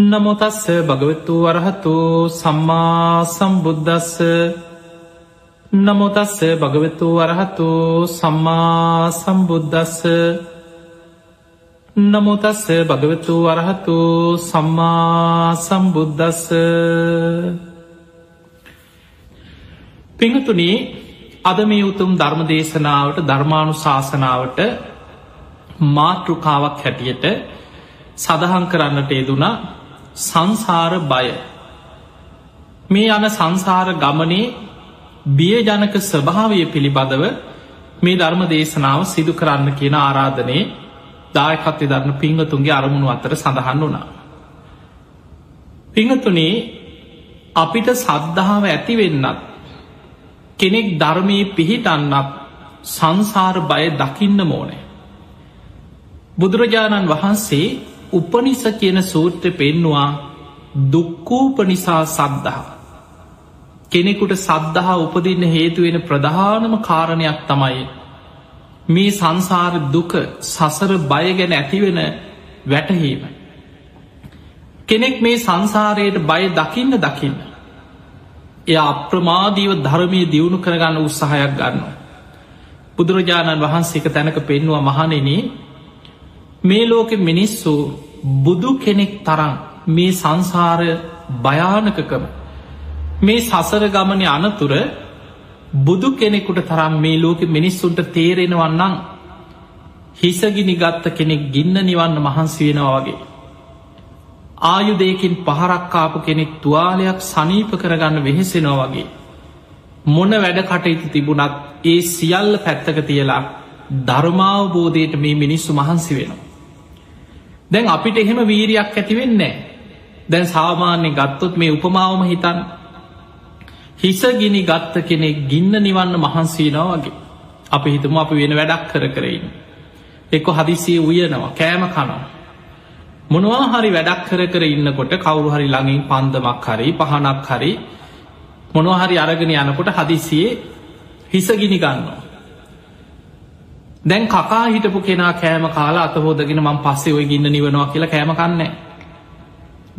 නමුතස්ස භගවතු වරහතු සම්මා සම්බුද්ධස්ස නමුතස්ස භගවතු වරහතු සම්මා සම්බුද්ධස්ස නමුතස්ස භගවතු වරහතු සම්මා සම්බුද්ධස්ස පිහතුනී අද මේ උතුම් ධර්ම දේශනාවට ධර්මාණු ශාසනාවට මාතෘකාවක් හැටියට සඳහන් කරන්නට යෙදුනා සංසාර බය මේ යන සංසාර ගමනේ බියජනක ස්වභාවය පිළිබඳව මේ ධර්ම දේශනාව සිදු කරන්න කියන ආරාධනයේ දායකත්ය ධරණ පිංහතුන්ගේ අරමුණු අතර සඳහන් වුණා. පිංහතුනේ අපිට සද්ධාව ඇතිවෙන්නත් කෙනෙක් ධර්මී පිහිටන්නත් සංසාර බය දකින්න මෝනේ. බුදුරජාණන් වහන්සේ උපනිස කියන සූත්‍ර පෙන්නවා දුක්කූපනිසා සද්ධහා. කෙනෙකුට සද්ධහා උපදින්න හේතුවෙන ප්‍රධානම කාරණයක් තමයි. මේ සංසාර දුක සසර බය ගැන ඇතිවෙන වැටහීම. කෙනෙක් මේ සංසාරයට බය දකින්න දකින්න. එය අප්‍රමාදීව ධර්මය දියුණු කරගන්න උත්සාහයක් ගන්න. බුදුරජාණන් වහන්සේක තැනක පෙන්වා මහනෙන මේ ලෝකෙ මිනිස්සු බුදු කෙනෙක් තරම් මේ සංසාර භයානකකම මේ සසර ගමන අනතුර බුදු කෙනෙකුට තරම් මේ ලෝකෙ මිනිස්සුන්ට තේරෙනවන්නම් හිසගිනි ගත්ත කෙනෙක් ගින්න නිවන්න මහන්සි වෙනවා වගේ. ආයුදයකින් පහරක්කාපු කෙනෙක් තුවාලයක් සනීප කරගන්න වෙහෙසෙනවා වගේ. මොන වැඩ කටයුතු තිබුණත් ඒ සියල්ල පැත්තක තියලා ධර්මාවබෝධයට මේ මිනිස්සු මහන්සි වෙනවා. දැන් අපිට එහෙම වීරයක් ඇතිවෙන්නේ දැන් සාමාන්‍ය ගත්තොත් මේ උපමාවම හිතන් හිසගිනි ගත්ත කෙනෙක් ගින්න නිවන්න මහන්සේනවා වගේ. අපි හිතම අපි වෙන වැඩක් කර කරන්න එක්ක හදිසිය උයනවා කෑම කනවා. මොනවා හරි වැඩක් කර කර ඉන්නකොට කවුරු හරි ළඟින් පන්දමක් හරි පහනක් හරි මොනහරි අරගෙන යනකොට හදිසියේ හිසගිනි ගන්නවා. දැන් කකා හිටපු කෙනා කෑම කාලා අතහෝදගෙන මං පස්සේ ඔය ගින්න නිවනවා කියලා කෑමකන්න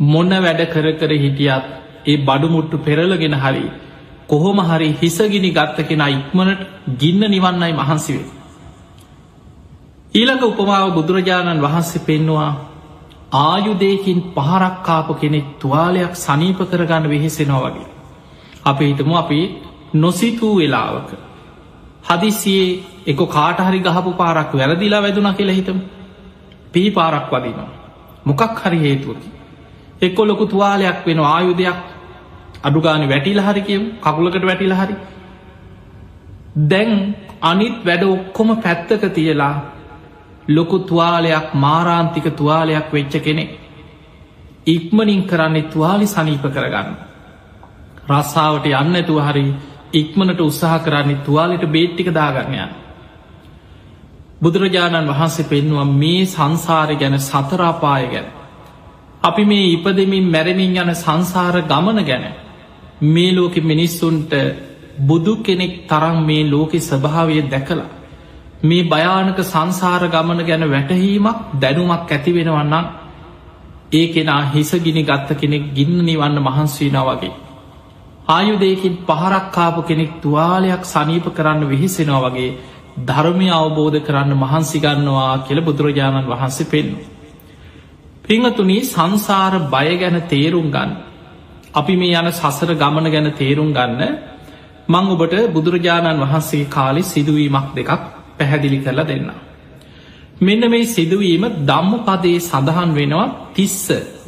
මොන්න වැඩ කර කර හිටියත් ඒ බඩුමුට්ටු පෙරලගෙන හරි කොහොම හරි හිසගිනි ගත්ත කෙනා ඉක්මනට ගින්න නිවන්නයි මහන්සිවේ. ඊළඟ උපමාව බුදුරජාණන් වහන්සේ පෙන්නවා ආයුදයකින් පහරක්කාපු කෙනෙක් තුවාලයක් සනීප කරගන්න වෙහෙසෙනවා වගේ. අපි හිතමු අපි නොසිතූ වෙලාවක හදිසියේ එක කාටහරි ගහපු පාරක් වැරදිලා වැදුන කියලා හිතම පිහි පාරක් වදිනවා. මොකක් හරි හේතුවකි. එක්කො ලොකු තුවාලයක් වෙන ආයුධයක් අඩුගාන වැටිල හරි කියම් කකුලකට වැටිල හරි. දැන් අනිත් වැඩ ඔක්කොම පැත්තක තියලා ලොකු තුවාලයක් මාරාන්තික තුවාලයක් වෙච්ච කෙනෙ ඉක්මනින් කරන්නේ තුවාලි සනීප කරගන්න. රස්සාාවට යන්න ඇතුව හරි ඉක්මනට උත්සාහ කරන්නේ තුවාලට බේට්ටික දාගන්නයන්. බුදුරජාණන් වහන්සේ පෙන්වා මේ සංසාරය ගැන සතරාපාය ගැන. අපි මේ ඉපදමින් මැරමින් යන සංසාර ගමන ගැන මේ ලෝකෙ මිනිස්සුන්ට බුදු කෙනෙක් තරම් මේ ලෝකෙ ස්වභාවය දැකලා. මේ භයානක සංසාර ගමන ගැන වැටහීමක් දැනුමක් ඇති වෙනවන්නම් ඒ කෙනා හිසගිනි ගත්ත කෙනෙක් ගින්න නිවන්න මහන්සීනා වගේ. ආයුදයකින් පහරක්කාපු කෙනෙක් තුවාලයක් සනීප කරන්න විහිසෙනවා වගේ ධර්මය අවබෝධ කරන්න මහන්සිගන්නවා කියල බුදුරජාණන් වහන්සේ පෙන්නු. පිංහතුනී සංසාර බය ගැන තේරුම් ගන්න. අපි මේ යන සසර ගමන ගැන තේරුම් ගන්න මං ඔබට බුදුරජාණන් වහන්සේ කාලි සිදුවීමක් දෙකක් පැහැදිලි කරලා දෙන්න. මෙන්න මේ සිදුවීම දම්ම පදේ සඳහන් වෙනවා තිස්ස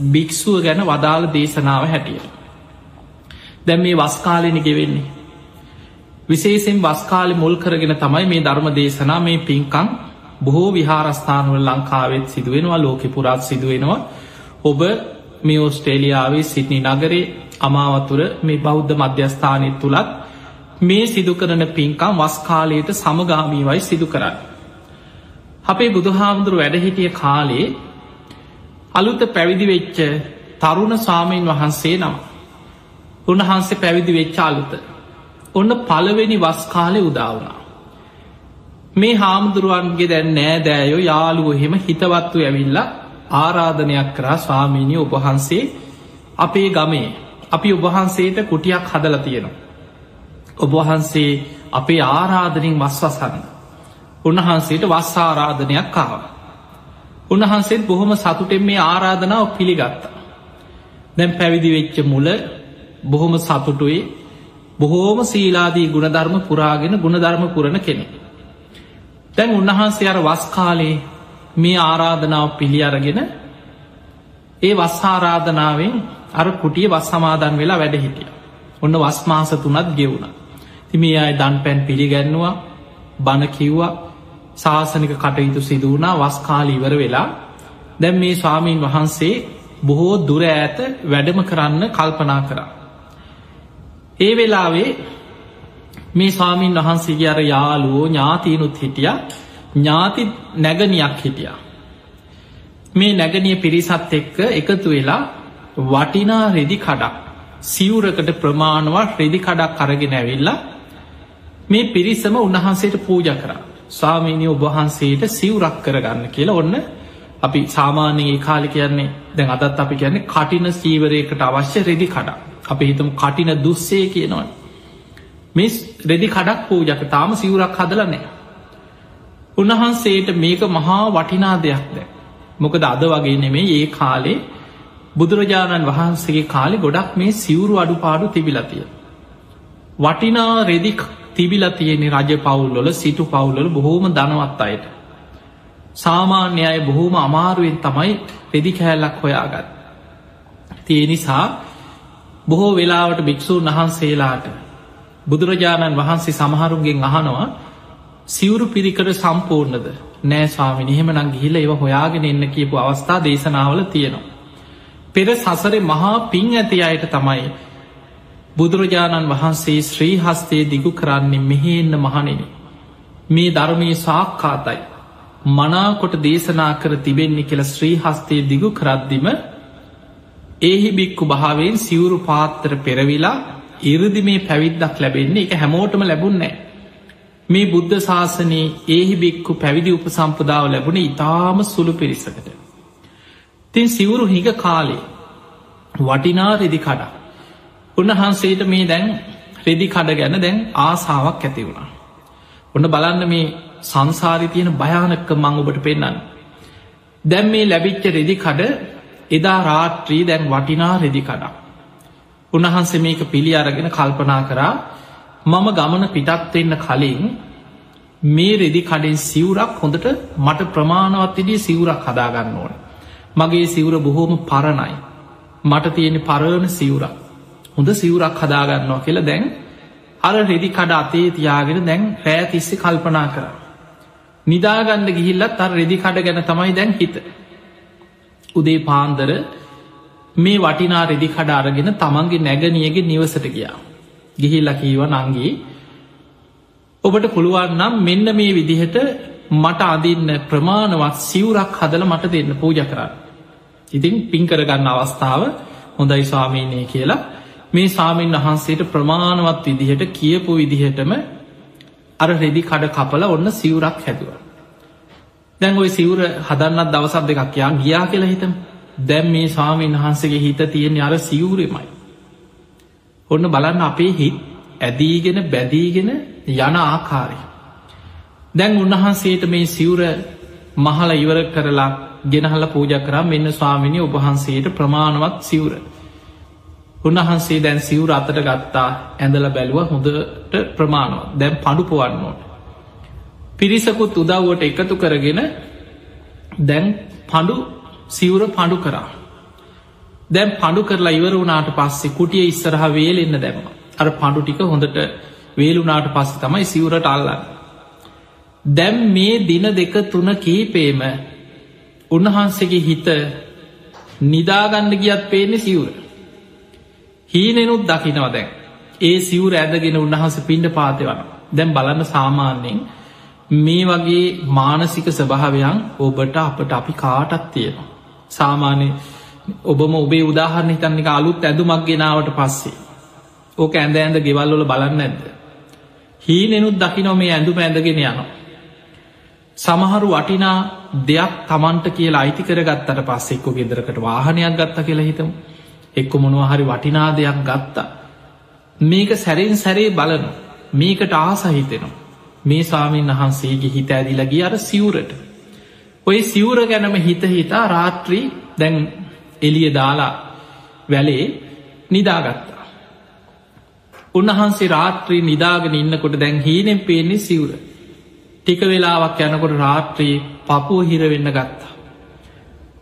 භික්‍ෂුව ගැන වදාළ දේශනාව හැටියට. දැම් මේ වස්කාලෙන ගෙවෙන්නේ. විශේසෙන් වස්කාලි මුල් කරගෙන තමයි මේ ධර්ම දේශනා මේ පින්කං බොහෝ විහාරස්ථානවල ලංකාවෙත් සිදුවෙනවා ලෝකෙ පුරාත් සිදුවෙනවා. ඔබ මේ ඔස්ට්‍රේලියාවේ සිටනි නගරේ අමාවතුර මේ බෞද්ධ මධ්‍යස්ථානය තුළත් මේ සිදු කරන පින්කම් වස්කාලයට සමගාමීවයි සිදු කරන්න. අපේ බුදුහාමුදුරු වැඩහිටිය කාලේ අලුත පැවිදි වෙච්ච තරුණ සාමීන් වහන්සේ නම් උන්වහන්සේ පැවිදි වෙච්චාලුත ඔන්න පළවෙනි වස් කාලෙ උදාවනා. මේ හාමුදුරුවන්ගේ දැන් නෑ දෑයෝ යාළුව එහෙම හිතවත්තු ඇවිල්ලා ආරාධනයක් කරා ස්වාමීණී ඔබහන්සේ අපේ ගමේ අපි ඔබහන්සේට කුටියක් හදල තියෙනවා. ඔබහන්සේ අපේ ආරාධනින් වස්වසන්න. උන්වහන්සේට වස් ආරාධනයක් කාව. උන්වහන්සේත් බොහොම සතුටෙන් මේ ආරාධනාව පිළිගත්තා. දැම් පැවිදි වෙච්ච මුල බොහොම සතුටුයි බොහෝම සීලාදී ගුණධර්ම පුරාගෙන ගුණධර්ම පුරණ කෙනෙ. දැන් උන්වහන්සේ අර වස්කාලේ මේ ආරාධනාව පිළි අරගෙන ඒ වස් ආරාධනාවෙන් අර කුටිය වස් සමාදන් වෙලා වැඩ හිටිය. ඔන්න වස්මාස තුනත් ගෙවුණ. තිමේ අය දන් පැන් පිළිගැන්නවා බණ කිව්වා ශාසනික කටයුතු සිදුවනා වස්කාල ඉවර වෙලා දැම් මේ ස්වාමීන් වහන්සේ බොහෝ දුර ඇත වැඩම කරන්න කල්පනා කරා. ඒ වෙලාවේ මේ ස්වාමීන් වහන්සේගේ අර යාලුවෝ ඥාතීනුත් හිටිය. ඥාති නැගනයක් හිටිය. මේ නැගනිය පිරිසත් එක්ක එකතු වෙලා වටිනා රෙදි කඩක් සිවුරකට ප්‍රමාණවත් රෙදි කඩක් කරගෙන ඇවිල්ලා මේ පිරිසම උන්වහන්සේට පූජ කරා. ස්වාමීනය ඔබහන්සේට සිවුරක් කරගන්න කියලා ඔන්න අපි සාමාන්‍යයේ කාලි කියන්නේ දැන් අදත් අපි කියන්නේ කටින සීවරයකට අවශ්‍ය රෙදි කඩක්. අපි හිතම කටින දුස්සේ කියනවන. මේ රෙදි කඩක් පූජක. තාම සිවුරක් හදලනෑ උන්වහන්සේට මේක මහා වටිනා දෙයක් දැ මොකද අද වගේ නෙමේ ඒ කාලේ බුදුරජාණන් වහන්සේගේ කාලි ගොඩක් මේ සිවුරු අඩු පාඩු තිබිලතිය වටිනා රෙදික් තිබිල තියෙනෙ රජ පවුල්ලොල සිටු පවුල්ලල බොහෝම දනවත් අයට. සාමාන්‍ය අය බොහෝම අමාරුවෙන් තමයි රෙදි කෑල්ලක් හොයාගත් තිය නිසා බොහෝ වෙලාවට භික්‍ෂූන් වහන්සේලාට බුදුරජාණන් වහන්සේ සමහරුන්ගෙන් අහනවා සිවුරු පිරිකට සම්පූර්ණද නෑ ස්වාමි නිහෙම නං ගිහිල ඒව හොයාගෙන එන්න කියපු අවස්ථා දේශනාවල තියෙනවා. පෙර සසරේ මහා පින් ඇති අයට තමයි බුදුරජාණන් වහන්සේ ශ්‍රී හස්තේ දිගු කරන්නේ මෙහෙන්න මහනෙන. මේ ධර්මය සාක්කාතයි. මනාකොට දේශනා කර තිබෙන්නේ කියල ශ්‍රී හස්තේ දිගු කරද්දිම ඒහි බික්කු භාවෙන් සිවුරු පාත්තර පෙරවිලා ඉරදි මේ පැවිද්දක් ලැබෙන්නේ එක හැමෝටම ලැබුන්නෑ. මේ බුද්ධ ශාසනයේ ඒහි බික්කු පැවිදි උප සම්පදාව ලැබුණ ඉතාම සුළු පිරිසකට. තින් සිවුරු හිග කාලේ වටිනා රෙදි කඩා. උන්වහන්සේට මේ දැන් රෙදි කඩ ගැන දැන් ආසාාවක් ඇති වුණා. ඔන්න බලන්න මේ සංසාරි තියෙන භයානක්ක මං ඔබට පෙන්න්න. දැම් මේ ලැබිච්ච රෙදි කඩ එදා රාත්‍රී දැන් වටිනා රෙදි කඩා. උන්වහන්සේ මේක පිළි අරගෙන කල්පනා කරා මම ගමන පිටත්වෙන්න කලින් මේ රෙදි කඩෙන් සිවුරක් හොඳට මට ප්‍රමාණවත්තිදිය සිවුරක් හදාගන්න ඕන. මගේ සිවුර බොහෝම පරණයි. මට තියෙන පරණ සිවුරක්. හොඳ සිවුරක් හදාගන්නවා කියලා දැන් අර රෙදි කඩ අතේ තියාගෙන දැන් රෑ තිස්සෙ කල්පනා කර. නිදාගන්න ගිහිල්ලත් අර රෙදි කඩ ගැන තමයි දැන් හිත. උදේ පාන්දර මේ වටිනා රෙදි කඩ අරගෙන තමන්ගේ නැගනියගේ නිවසට ගියා. ගිහිල්ල කීව නංගී ඔබට පුළුවන් නම් මෙන්න මේ විදිහට මට අදින්න ප්‍රමාණවත් සිවුරක් හදල මට දෙන්න පූජ කරන්න. ඉතින් පින්කරගන්න අවස්ථාව හොඳයි ස්වාමීනය කියලා මේ සාමීන් වහන්සේට ප්‍රමාණවත් විදිහට කියපු විදිහටම අර රෙදි කඩ කපල ඔන්න සිවුරක් හැදුව. දැන් ඔයි සිවුර හදන්නත් දවසක් දෙකක් යා ගියා කියලා හිතම දැම් මේ ස්වාමීන් වහන්සගේ හිත තියෙන අර සිවුරෙමයි. ඔන්න බලන්න අපේ හිත් ඇදීගෙන බැදීගෙන යන ආකාරය. දැන් උන්වහන්සේට මේ සිවුර මහල ඉවර කරලා ගෙනහල පූජ කරා මෙන්න ස්වාමිනි ඔබහන්සේට ප්‍රමාණවත් සිවුර. උන්වහන්සේ දැන් සිවුර අතට ගත්තා ඇඳල බැලුව හොඳට ප්‍රමාණවත් දැම් පඩු පොවන්න ඕට. පිරිසකුත් උදව්වට එකතු කරගෙන දැන් පඩු සිවුර පඩු කරා. දැම් පඩු කරලා ඉවර වුණට පස්සේ කුටිය ඉස්සරහ වේලෙන්න දැම අර පඩු ටික හොඳට වේලුනාට පස්ස තමයි සිවුරට අල්ලන්න. දැම් මේ දින දෙක තුන කීපේම උන්වහන්සේගේ හිත නිදාගන්න ගියත් පේන්නේ සිවුර. හීනෙනුත් දකිනව දැන් ඒ සිවුර ඇදගෙන උන්වහස පින්ඩ පාති වන දැම් බලන්න සාමාන්‍යයෙන් මේ වගේ මානසික ස්වභාවයන් ඔබට අපට අපි කාටත් තියෙනවා. සාමාන්‍ය ඔබම ඔබේ උදාහරණ හිතන්නික අලුත් ඇඳුමක් ගෙනාවට පස්සේ ඕක ඇඳ ඇඳ ගෙවල්ලොල බලන්න ඇද. හීනෙනුත් දකිනො මේ ඇඳුම ඇඳගෙන යනවා. සමහරු වටිනා දෙයක් තමන්ට කියලා අයිති කරගත්තට පස්ස එක්කො ගෙදරකට වාහනයක් ගත්ත කියලා හිතම එක්ක මොනවහරි වටිනා දෙයක් ගත්තා මේක සැරෙන් සැරේ බලන මේකට ආසහිතෙනවා මේ ස්වාමීන් වහන්සේගේ හිත ඇදිල ගිය අර සිවුරට. ඔය සිවුර ගැනම හිත හිතා රාත්‍රී දැන් එලිය දාලා වැලේ නිදාගත්තා. උන්වහන්සේ රාත්‍රී නිදාගෙන ඉන්නකොට දැන් හීනෙන් පේන්නේ සිවුර. ටික වෙලාවක් යනකොට රාත්‍රී පපුුව හිරවෙන්න ගත්තා.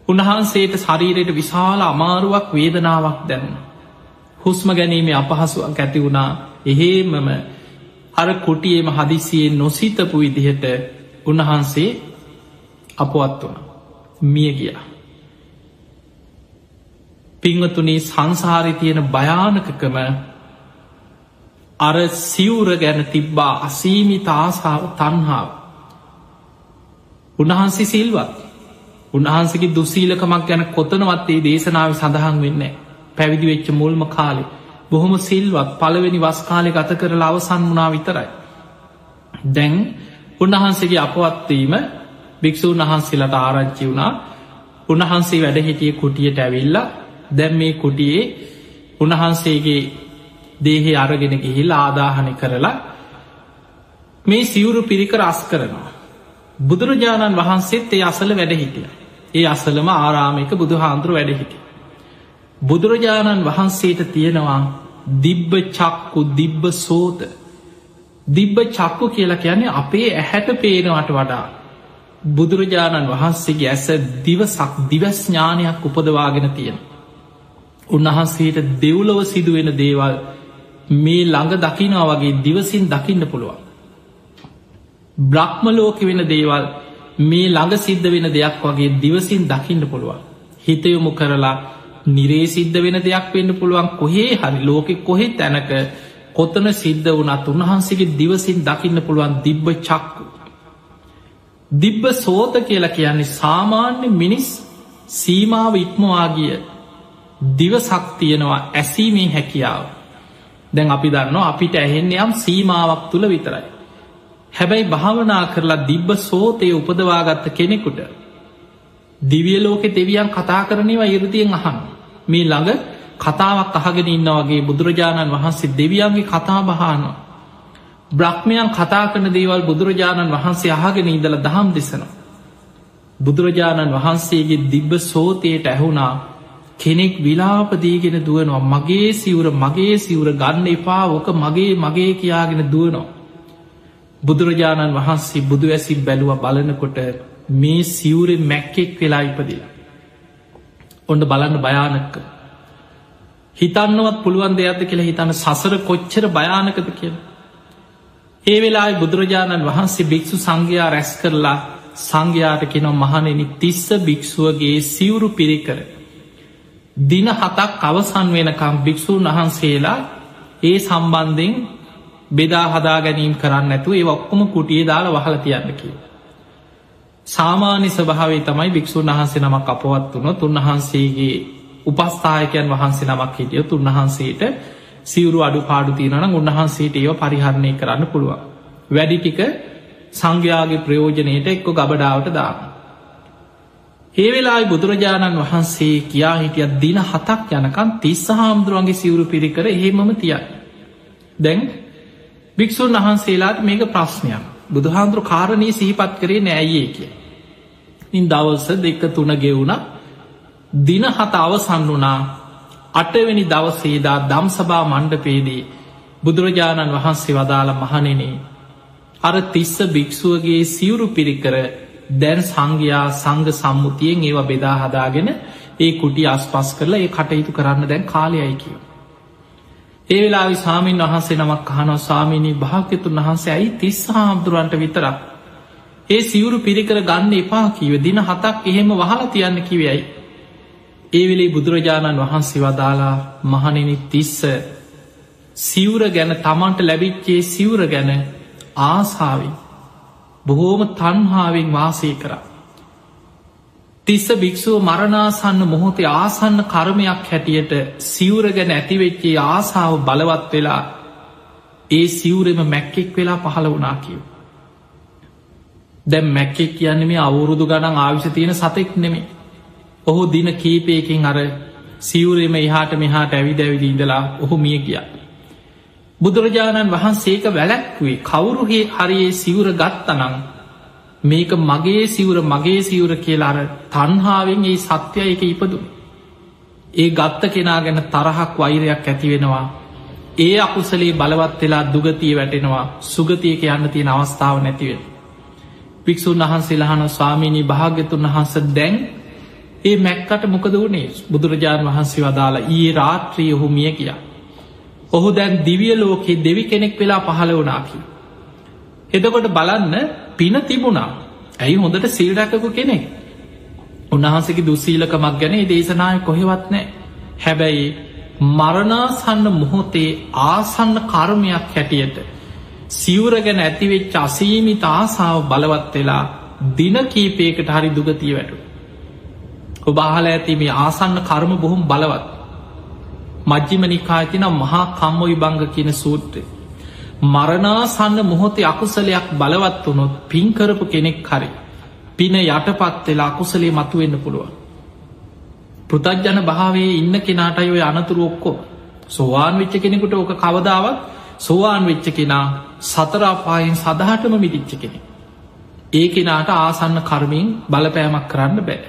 උන්වහන්සේට ශරීරයට විශාල අමාරුවක් වේදනාවක් දැන්න හුස්ම ගැනීමේ අපහසුවක් ඇති වුණා. එහෙමම අර කුටියේම හදිසියෙන් නොසිතපු විදිහට උන්වහන්සේ අපවත් වන මිය ගිය. පිංවතුනී සංසාරි තියෙන භයානකකම අර සිවුර ගැන තිබ්බා අසීමිත ආසාාව තන්හාාව උන්වහන්සේ සිල්වත්. උන්වහන්සගේ දුසීලකමක් ගැන කොතනවත්තේ දේශනාව සඳහන් වෙන්න පැවිදි වෙච්ච මුල්ම කාලේ. බොහොම සිල්වත් පළවෙනි වස්කාලෙ ගත කරලා අවසන් වනා විතරයි. දැන් උන්වහන්සේගේ අපවත්වීම භික්‍ෂූන් වහන්සේලට ආරංචි වුණා උන්වහන්සේ වැඩ හිටිය කුටියට ඇවිල්ල දැම් මේ කුටියේ උන්වහන්සේගේ දේහෙ අරගෙන ගිහිල් ආදාහනය කරලා මේ සිවුරු පිරිකර අස් කරනවා. බුදුරජාණන් වහන්සේත් ඒ අසල වැඩ හිටිය. ඒ අසලම ආරාමික බුදු හාන්දුර වැඩ හිටිය. බුදුරජාණන් වහන්සේට තියෙනවා දිබ්බ චක්කු දිබ්බ සෝත දිබ්බ චක්කු කියලා කියන්නේ අපේ ඇහැට පේනවට වඩා බුදුරජාණන් වහන්සේගේ ඇස දිවසක් දිවස්ඥානයක් උපදවාගෙන තියෙන. උන්වහන්සේට දෙව්ලොව සිදුවෙන දේවල් මේ ළඟ දකිනා වගේ දිවසින් දකින්න පුළුවන්. බ්‍රහ්මලෝක වෙන දේවල් මේ ළඟ සිද්ධ වෙන දෙයක් වගේ දිවසින් දකින්න පුළුවන්. හිතයොමු කරලා නිරේ සිද්ධ වෙන දෙයක් වෙන්න පුළුවන් කොහේ හරි ලෝකෙ කොහෙ තැනක කොතන සිද්ධ වනත් උන්වහන්සේගේ දිවසින් දකින්න පුළුවන් දිබ්බ චක්කු. දිබ්බ සෝත කියලා කියන්නේ සාමාන්‍ය මිනිස් සීමාව ඉක්මවාගිය දිවසක් තියෙනවා ඇසීමේ හැකියාව. දැන් අපි දන්නවා අපිට ඇහෙන්නේ යම් සීමාවක් තුළ විතරයි. හැබැයි භාවනා කරලා දිබ්බ සෝතය උපදවාගත්ත කෙනෙකුට දිවිය ලෝකෙ දෙවියන් කතා කරනවා ඉරදියෙන් අහන් මේ ළඟ කතාවක් අහගෙන ඉන්න වගේ බුදුරජාණන් වහන්සේ දෙවියන්ගේ කතා බහනවා. බ්‍රහ්මයන් කතා කරන දේවල් බුදුරජාණන් වහන්සේ අහගෙන ඉදල දහම් දෙසනවා. බුදුරජාණන් වහන්සේගේ දිබ්බ සෝතයට ඇහුණා කෙනෙක් විලාපදීගෙන දුවනවා මගේ සිවුර මගේ සිවුර ගන්න එපා ඕක මගේ මගේ කියාගෙන දුවනවා. බුදුරජාණන් වහන්සේ බුදු ඇසි බැලුව බලනකොට මේ සිවුරෙ මැක්කෙක් වෙලා ඉපදිලා. ඔන්න බලන්න භයානක්ක. හිතන්නවත් පුළුවන් දෙයක්ද කියලා හිතන්න සසර කොච්චර භයානකද කියල. ඒ වෙලා බුදුරජාණන් වහන්සේ භික්‍ෂු සංඝයා රැස් කරලා සංඝයාට කෙනො මහනෙනි තිස්ස භික්‍ෂුවගේ සිවුරු පිරිකර. දින හතක් අවසන් වෙනකම් භික්‍ෂූන් වහන්සේලා ඒ සම්බන්ධෙන් බෙදා හදා ගැනීම් කරන්න ඇතු ඒ ඔක්කොම කුටියේ දාලා වහල තියන්න කිය. සාමාන්‍ය ස්වභාවේ තමයි භික්‍ෂූන් වහන්සේ නමක් අපවත් වුණ තුන්වහන්සේගේ උපස්ථායකයන් වහන්සේ නමක් හිටිය තුන්වහන්සේට සිවරු අඩු පාඩු තියනන උන්වහන්සේට ඒව පරිහරණය කරන්න පුළුවන්. වැඩි ටික සංඝයාගේ ප්‍රයෝජනයට එක්ක ගබඩාවට දාන්න. ඒ වෙලායි බුදුරජාණන් වහන්සේ කියා හිටිය දින හතක් යනකම් තිස්ස හාමුදුරුවන්ගේ සිවුරු පිරිකර එහෙමම තියයි. දැන් භික්‍ෂූන් වහන්සේලාට මේක ප්‍රශ්නයක් බුදුහාන්දුරු කාරණය සිහිපත් කරේ නෑයේ කිය. ඉන් දවස දෙක තුන ගෙවුණ දින හත අවසන් වනා අටවෙනි දවසේදා දම්සභා මණ්ඩපේදී බුදුරජාණන් වහන්සේ වදාළ මහනෙනේ අර තිස්ස භික්‍ෂුවගේ සිවුරු පිරිකර දැන් සංඝයා සංග සම්මුතියෙන් ඒවා බෙදා හදාගෙන ඒ කුටි අස්පස් කරලා ඒ කටයුතු කරන්න දැන් කාලයයි කියව. ඒ වෙලා සාමීන් වහන්සේ නමක් කහනෝ ස්වාමීණී භාක්‍යතුන් වහන්සේ ඇයි තිස්ස හාමුදුරුවන්ට විතරක්. ඒ සිවුරු පිරිකර ගන්න එපා කිව දින හතක් එහෙම වහලා තියන්න කිවයයි. ඒ වෙලේ බුදුරජාණන් වහන්සේ වදාලා මහනෙනි තිස්ස සිවුර ගැන තමන්ට ලැබිච්චේ සිවුර ගැන ආසාාවෙන් බොහෝම තන්හාාවෙන් වාසය කරා. තිස්ස භික්‍ෂුව මරණාසන්න මොහොතේ ආසන්න කර්මයක් හැටියට සිවුර ගැන ඇතිවෙච්චේ ආසාාව බලවත් වෙලා ඒ සිවුරෙම මැක්කෙක් වෙලා පහළ වනා කිව්. දැම් මැක්කෙක් කියන්නේ මේ අවුරුදු ගණන් ආවිශ තියෙන සතෙක් නෙමේ ඔහු දින කීපයකින් අර සිවරේම එහාට මෙහාට ඇවි දැවිදි ඉඳලා ඔහු මිය ගිය. බුදුරජාණන් වහන්සේක වැලැක්වේ කවුරුහේ හරියේ සිවුර ගත්තනං මේක මගේ සිවුර මගේ සිවුර කියලාර තන්හාාවෙන් ඒ සත්‍යය එක ඉපදුන. ඒ ගත්ත කෙනා ගැන තරහක් වෛරයක් ඇති වෙනවා. ඒ අකුසලේ බලවත් වෙලා දුගතිය වැටෙනවා සුගතියක යන්න තියෙන අවස්ථාව නැතිවෙන. පික්‍ෂූන් වහන්සේ ලහන ස්වාමීණී භාග්‍යතුන් වහන්ස දැන් ඒ මැක්කට මොකද වනේ බුදුරජාණන් වහන්සේ වදාලා ඒ රාත්‍රී ඔහු මිය කියා. ඔහු දැන් දිවිය ලෝකෙ දෙවි කෙනෙක් වෙලා පහළ වනාකි. එදකොට බලන්න පින තිබුණා ඇයි හොඳට සිල්රැකකු කෙනෙක් උන්වහන්සකි දුස්සීලකමක් ගැන දේශනාය කොහෙවත් නෑ හැබැයි මරණාසන්න මොහොතේ ආසන්න කර්මයක් හැටියට සිවර ගැන ඇතිවෙච්ච අසීමිත ආසාාව බලවත් වෙලා දින කීපයකට හරි දුගතිය වැටු. ඔබාහල ඇති මේ ආසන්න කර්ම බොහොම බලවත්. මජ්ජිම නිකාතින මහා කම්මොයි බංග කියන සූත්‍රය. මරණාසන්න මොහොතේ අකුසලයක් බලවත් වනොත් පින්කරපු කෙනෙක් හරි. පින යටපත් වෙලා අකුසලේ මතු වෙන්න පුළුවන්. පෘතජ්ජන භාවේ ඉන්න කෙනාටයි ඔය අනතුරු ඔක්කෝ සෝවාන් විච්ච කෙනෙකුට ඕක කවදාවත් සෝවාන් වෙච්ච කෙනා සතරාපායෙන් සදහටම මිදිච්ච කෙනෙ. ඒ කෙනාට ආසන්න කර්මින් බලපෑමක් කරන්න බෑ.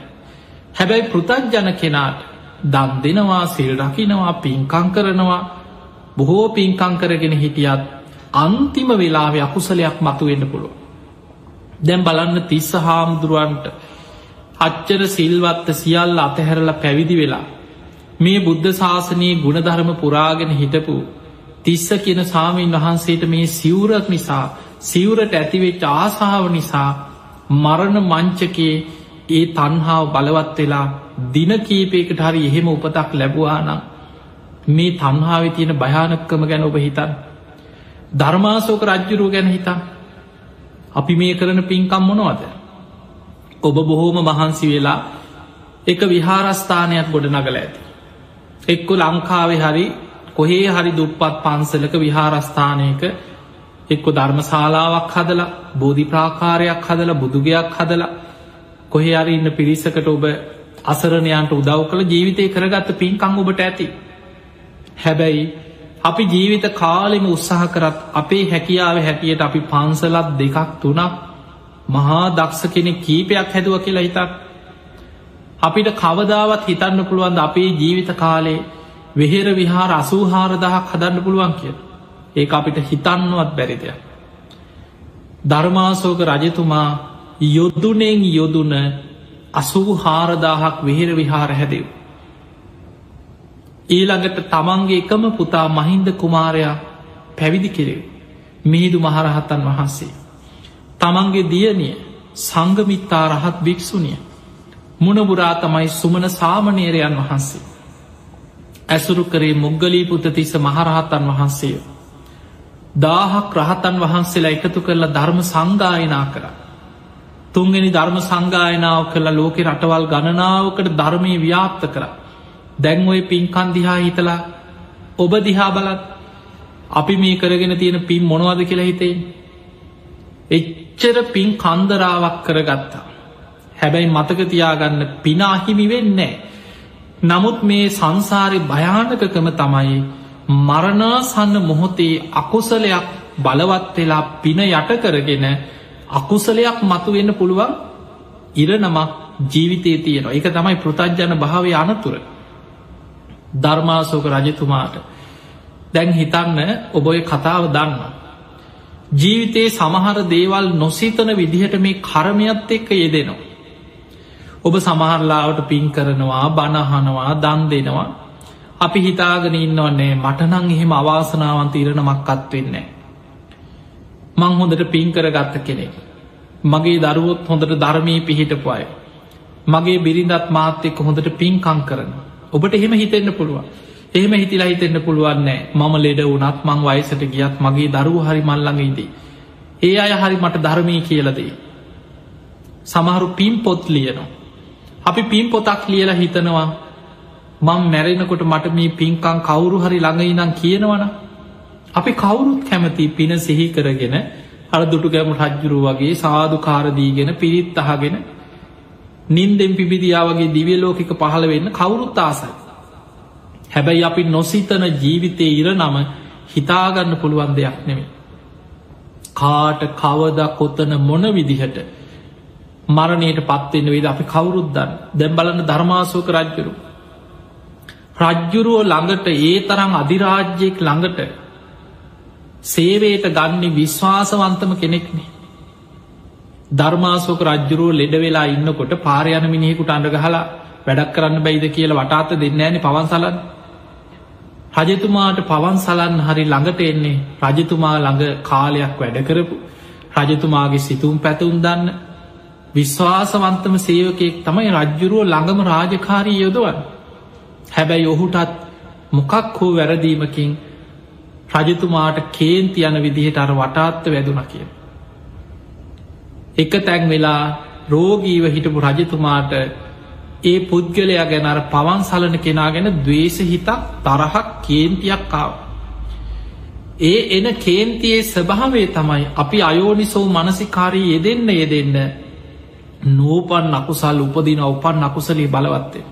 හැබැයි පෘතජ්ජන කෙනාට දන් දෙනවා සිල් රකිනවා පින්කං කරනවා බොහෝ පින්කං කරගෙන හිටියත් අන්තිම වෙලාව අකුසලයක් මතු වෙන්න පුළුව. දැම් බලන්න තිස්ස හාමුදුරුවන්ට අච්චර සිල්වත්ත සියල්ල අතහැරලා පැවිදි වෙලා මේ බුද්ධ ශාසනයේ ගුණධර්ම පුරාගෙන හිටපු තිස්ස කියන සාමීන් වහන්සේට මේ සිවුරක් නිසා සිවුරට ඇතිවෙච්ච ආසාාව නිසා මරණ මංචකේ ඒ තන්හාාව බලවත් වෙලා දින කීපයකට හරි එහෙම උපතක් ලැබවානම් මේ තන්හාාව තියෙන භයානක්කම ගැන ඔබ හිතන් ධර්මාසෝක රජ්ජුරුව ගැන හිතා. අපි මේ කරන පින්කම් මොනවද? ඔබ බොහෝම මහන්සි වෙලා එක විහාරස්ථානයක් ගොඩ නගල ඇති. එක්කො ලංකාවේ හරි කොහේ හරි දුප්පත් පන්සලක විහාරස්ථානයක එක්කො ධර්මශාලාවක් හදලා බෝධි ප්‍රාකාරයක් හදලා බුදුගයක් හදලා කොහේ අරි ඉන්න පිරිසකට ඔබ අසරණයන්ට උදව් කළ ජීවිතය කරගත්ත පින්කං ඔබට ඇති. හැබැයි අපි ජීවිත කාලෙම උත්සාහ කරත් අපේ හැකියාව හැටියට අපි පන්සලත් දෙකක් තුනක් මහා දක්ෂ කෙනෙ කීපයක් හැදුව කියලා හිතක් අපිට කවදාවත් හිතන්න පුළුවන්ද අපේ ජීවිත කාලේ වෙහෙර විහාර අසූහාරදහක් හදන්න පුළුවන් කිය ඒ අපිට හිතන්නවත් බැරිදයක් ධර්මාසෝක රජතුමා යොද්දුනෙන් යොදුන අසූ හාරදාහක් වෙහෙර විහාර හැදෙව් ඊළඟට තමන්ගේ එකම පුතා මහින්ද කුමාරයා පැවිදි කෙරෙව් මිහිදු මහරහතන් වහන්සේ. තමන්ගේ දියනිය සංගමිත්තා රහත් භික්‍ෂුනිය මුණබුරා තමයි සුමන සාමනේරයන් වහන්සේ. ඇසුරු කරේ මුග්ගලී පුතතිස මහරහතන් වහන්සේය. දාහක් රහතන් වහන්සේලා එකතු කරලා ධර්ම සංගායනා කර. තුන්ගෙන ධර්ම සංගායනාව කළ ලෝකෙ රටවල් ගණනාවකට ධර්මය ව්‍යාප්ත කරා. දැන් ඔය පින්කන් දිහා හිතලා ඔබ දිහා බලත් අපි මේ කරගෙන තියෙන පින් මොනවද කියලා හිතේ? එච්චර පින් කන්දරාවක් කරගත්තා. හැබැයි මතක තියාගන්න පිනාහිමි වෙන්නේ නමුත් මේ සංසාරය භයානකකම තමයි මරණාසන්න මොහොතේ අකුසලයක් බලවත් වෙලා පින යට කරගෙන අකුසලයක් මතු වෙන්න පුළුවන් ඉරනමක් ජීවිතය තියෙනවා. එක තමයි පෘතජ්ජන භාවය අනතුර ධර්මාසෝක රජතුමාට දැන් හිතන්න ඔබොය කතාව දන්න. ජීවිතයේ සමහර දේවල් නොසිතන විදිහට මේ කරමයත් එක්ක යෙදෙනවා. ඔබ සමහරලාවට පින් කරනවා බණහනවා දන් දෙනවා අපි හිතාගෙන ඉන්නවන්නේ මටනං එහෙම අවාසනාවන්ත ඉරණමක් අත් වෙන්නේ. මං හොඳට පින් කර ගත්ත කෙනෙක්. මගේ දරුවොත් හොඳට ධර්මී පිහිටපු අය. මගේ බිරිඳත් මාත් එක්ක හොඳට පින්කං කරනවා. ඔබට එහෙම හිතෙන්න්න පුළුවන් එහෙම හිතිලා හිතෙන්න්න පුළුවන්නෑ මම ලෙඩ වනත් මං වයිසට ගියත් මගේ දරුව හරි මල්ලඟඉදී. ඒ අය හරි මට ධර්මී කියලදී. සමහරු පින් පොත් ලියනවා. අපි පින් පොතක් ලියලා හිතනවා මං මැරෙනකොට මට මේ පින්කං කවුරු හරි ළඟයිනම් කියනවන අපි කවුරුත් කැමති පින සිහි කරගෙන අර දුටු ගැම රජ්ජුරු වගේ සාධකාරදීගෙන පිරිත් අහගෙන නින්දෙන් පිබිදියා වගේ දිවිය ලෝකික පහළ වෙන්න කවුරුත් ආසයි. හැබැයි අපි නොසිතන ජීවිතය ඉර නම හිතාගන්න පුළුවන් දෙයක් නෙමේ. කාට කවද කොත්තන මොන විදිහට මරණයට පත්වෙන්න වේද අපි කවුරුද්දන්න දැම් බලන්න ධර්මාසෝක රජ්ජුරු. රජ්ජුරුව ළඟට ඒ තරම් අධිරාජ්‍යයෙක් ළඟට සේවයට ගන්නේ විශ්වාසවන්තම කෙනෙක්නේ. ධර්මාසෝක රජ්ජුරුව ලෙඩ වෙලා ඉන්නකොට පාරයන මිනිහෙකුට අඩගහලා වැඩක් කරන්න බැයිද කියල වටාත දෙන්න ෑන පවන්සලන් රජතුමාට පවන් සලන් හරි ළඟට එන්නේ රජතුමා ළඟ කාලයක් වැඩ කරපු. රජතුමාගේ සිතුම් පැතුම් දන්න විශ්වාසවන්තම සේවකයෙක් තමයි රජ්ජුරුව ළඟම රාජකාරී යොදවන් හැබැයි ඔහුටත් මොකක් හෝ වැරදීමකින් රජතුමාට කේන්ති යන විදිහට අර වටාත්ත වැදුන කිය. එක තැන් වෙලා රෝගීව හිටපු රජතුමාට ඒ පුද්ගලයා ගැන අර පවන් සලන කෙනා ගැන දවේශ හිතක් තරහක් කේන්තියක් කාව. ඒ එන කේන්තියේ ස්වභාවේ තමයි අපි අයෝනිසෝ මනසිකාරී යෙදෙන්න යෙදෙන්න නූපන් අකුසල් උපදින උපන් අකුසලී බලවත්තේ.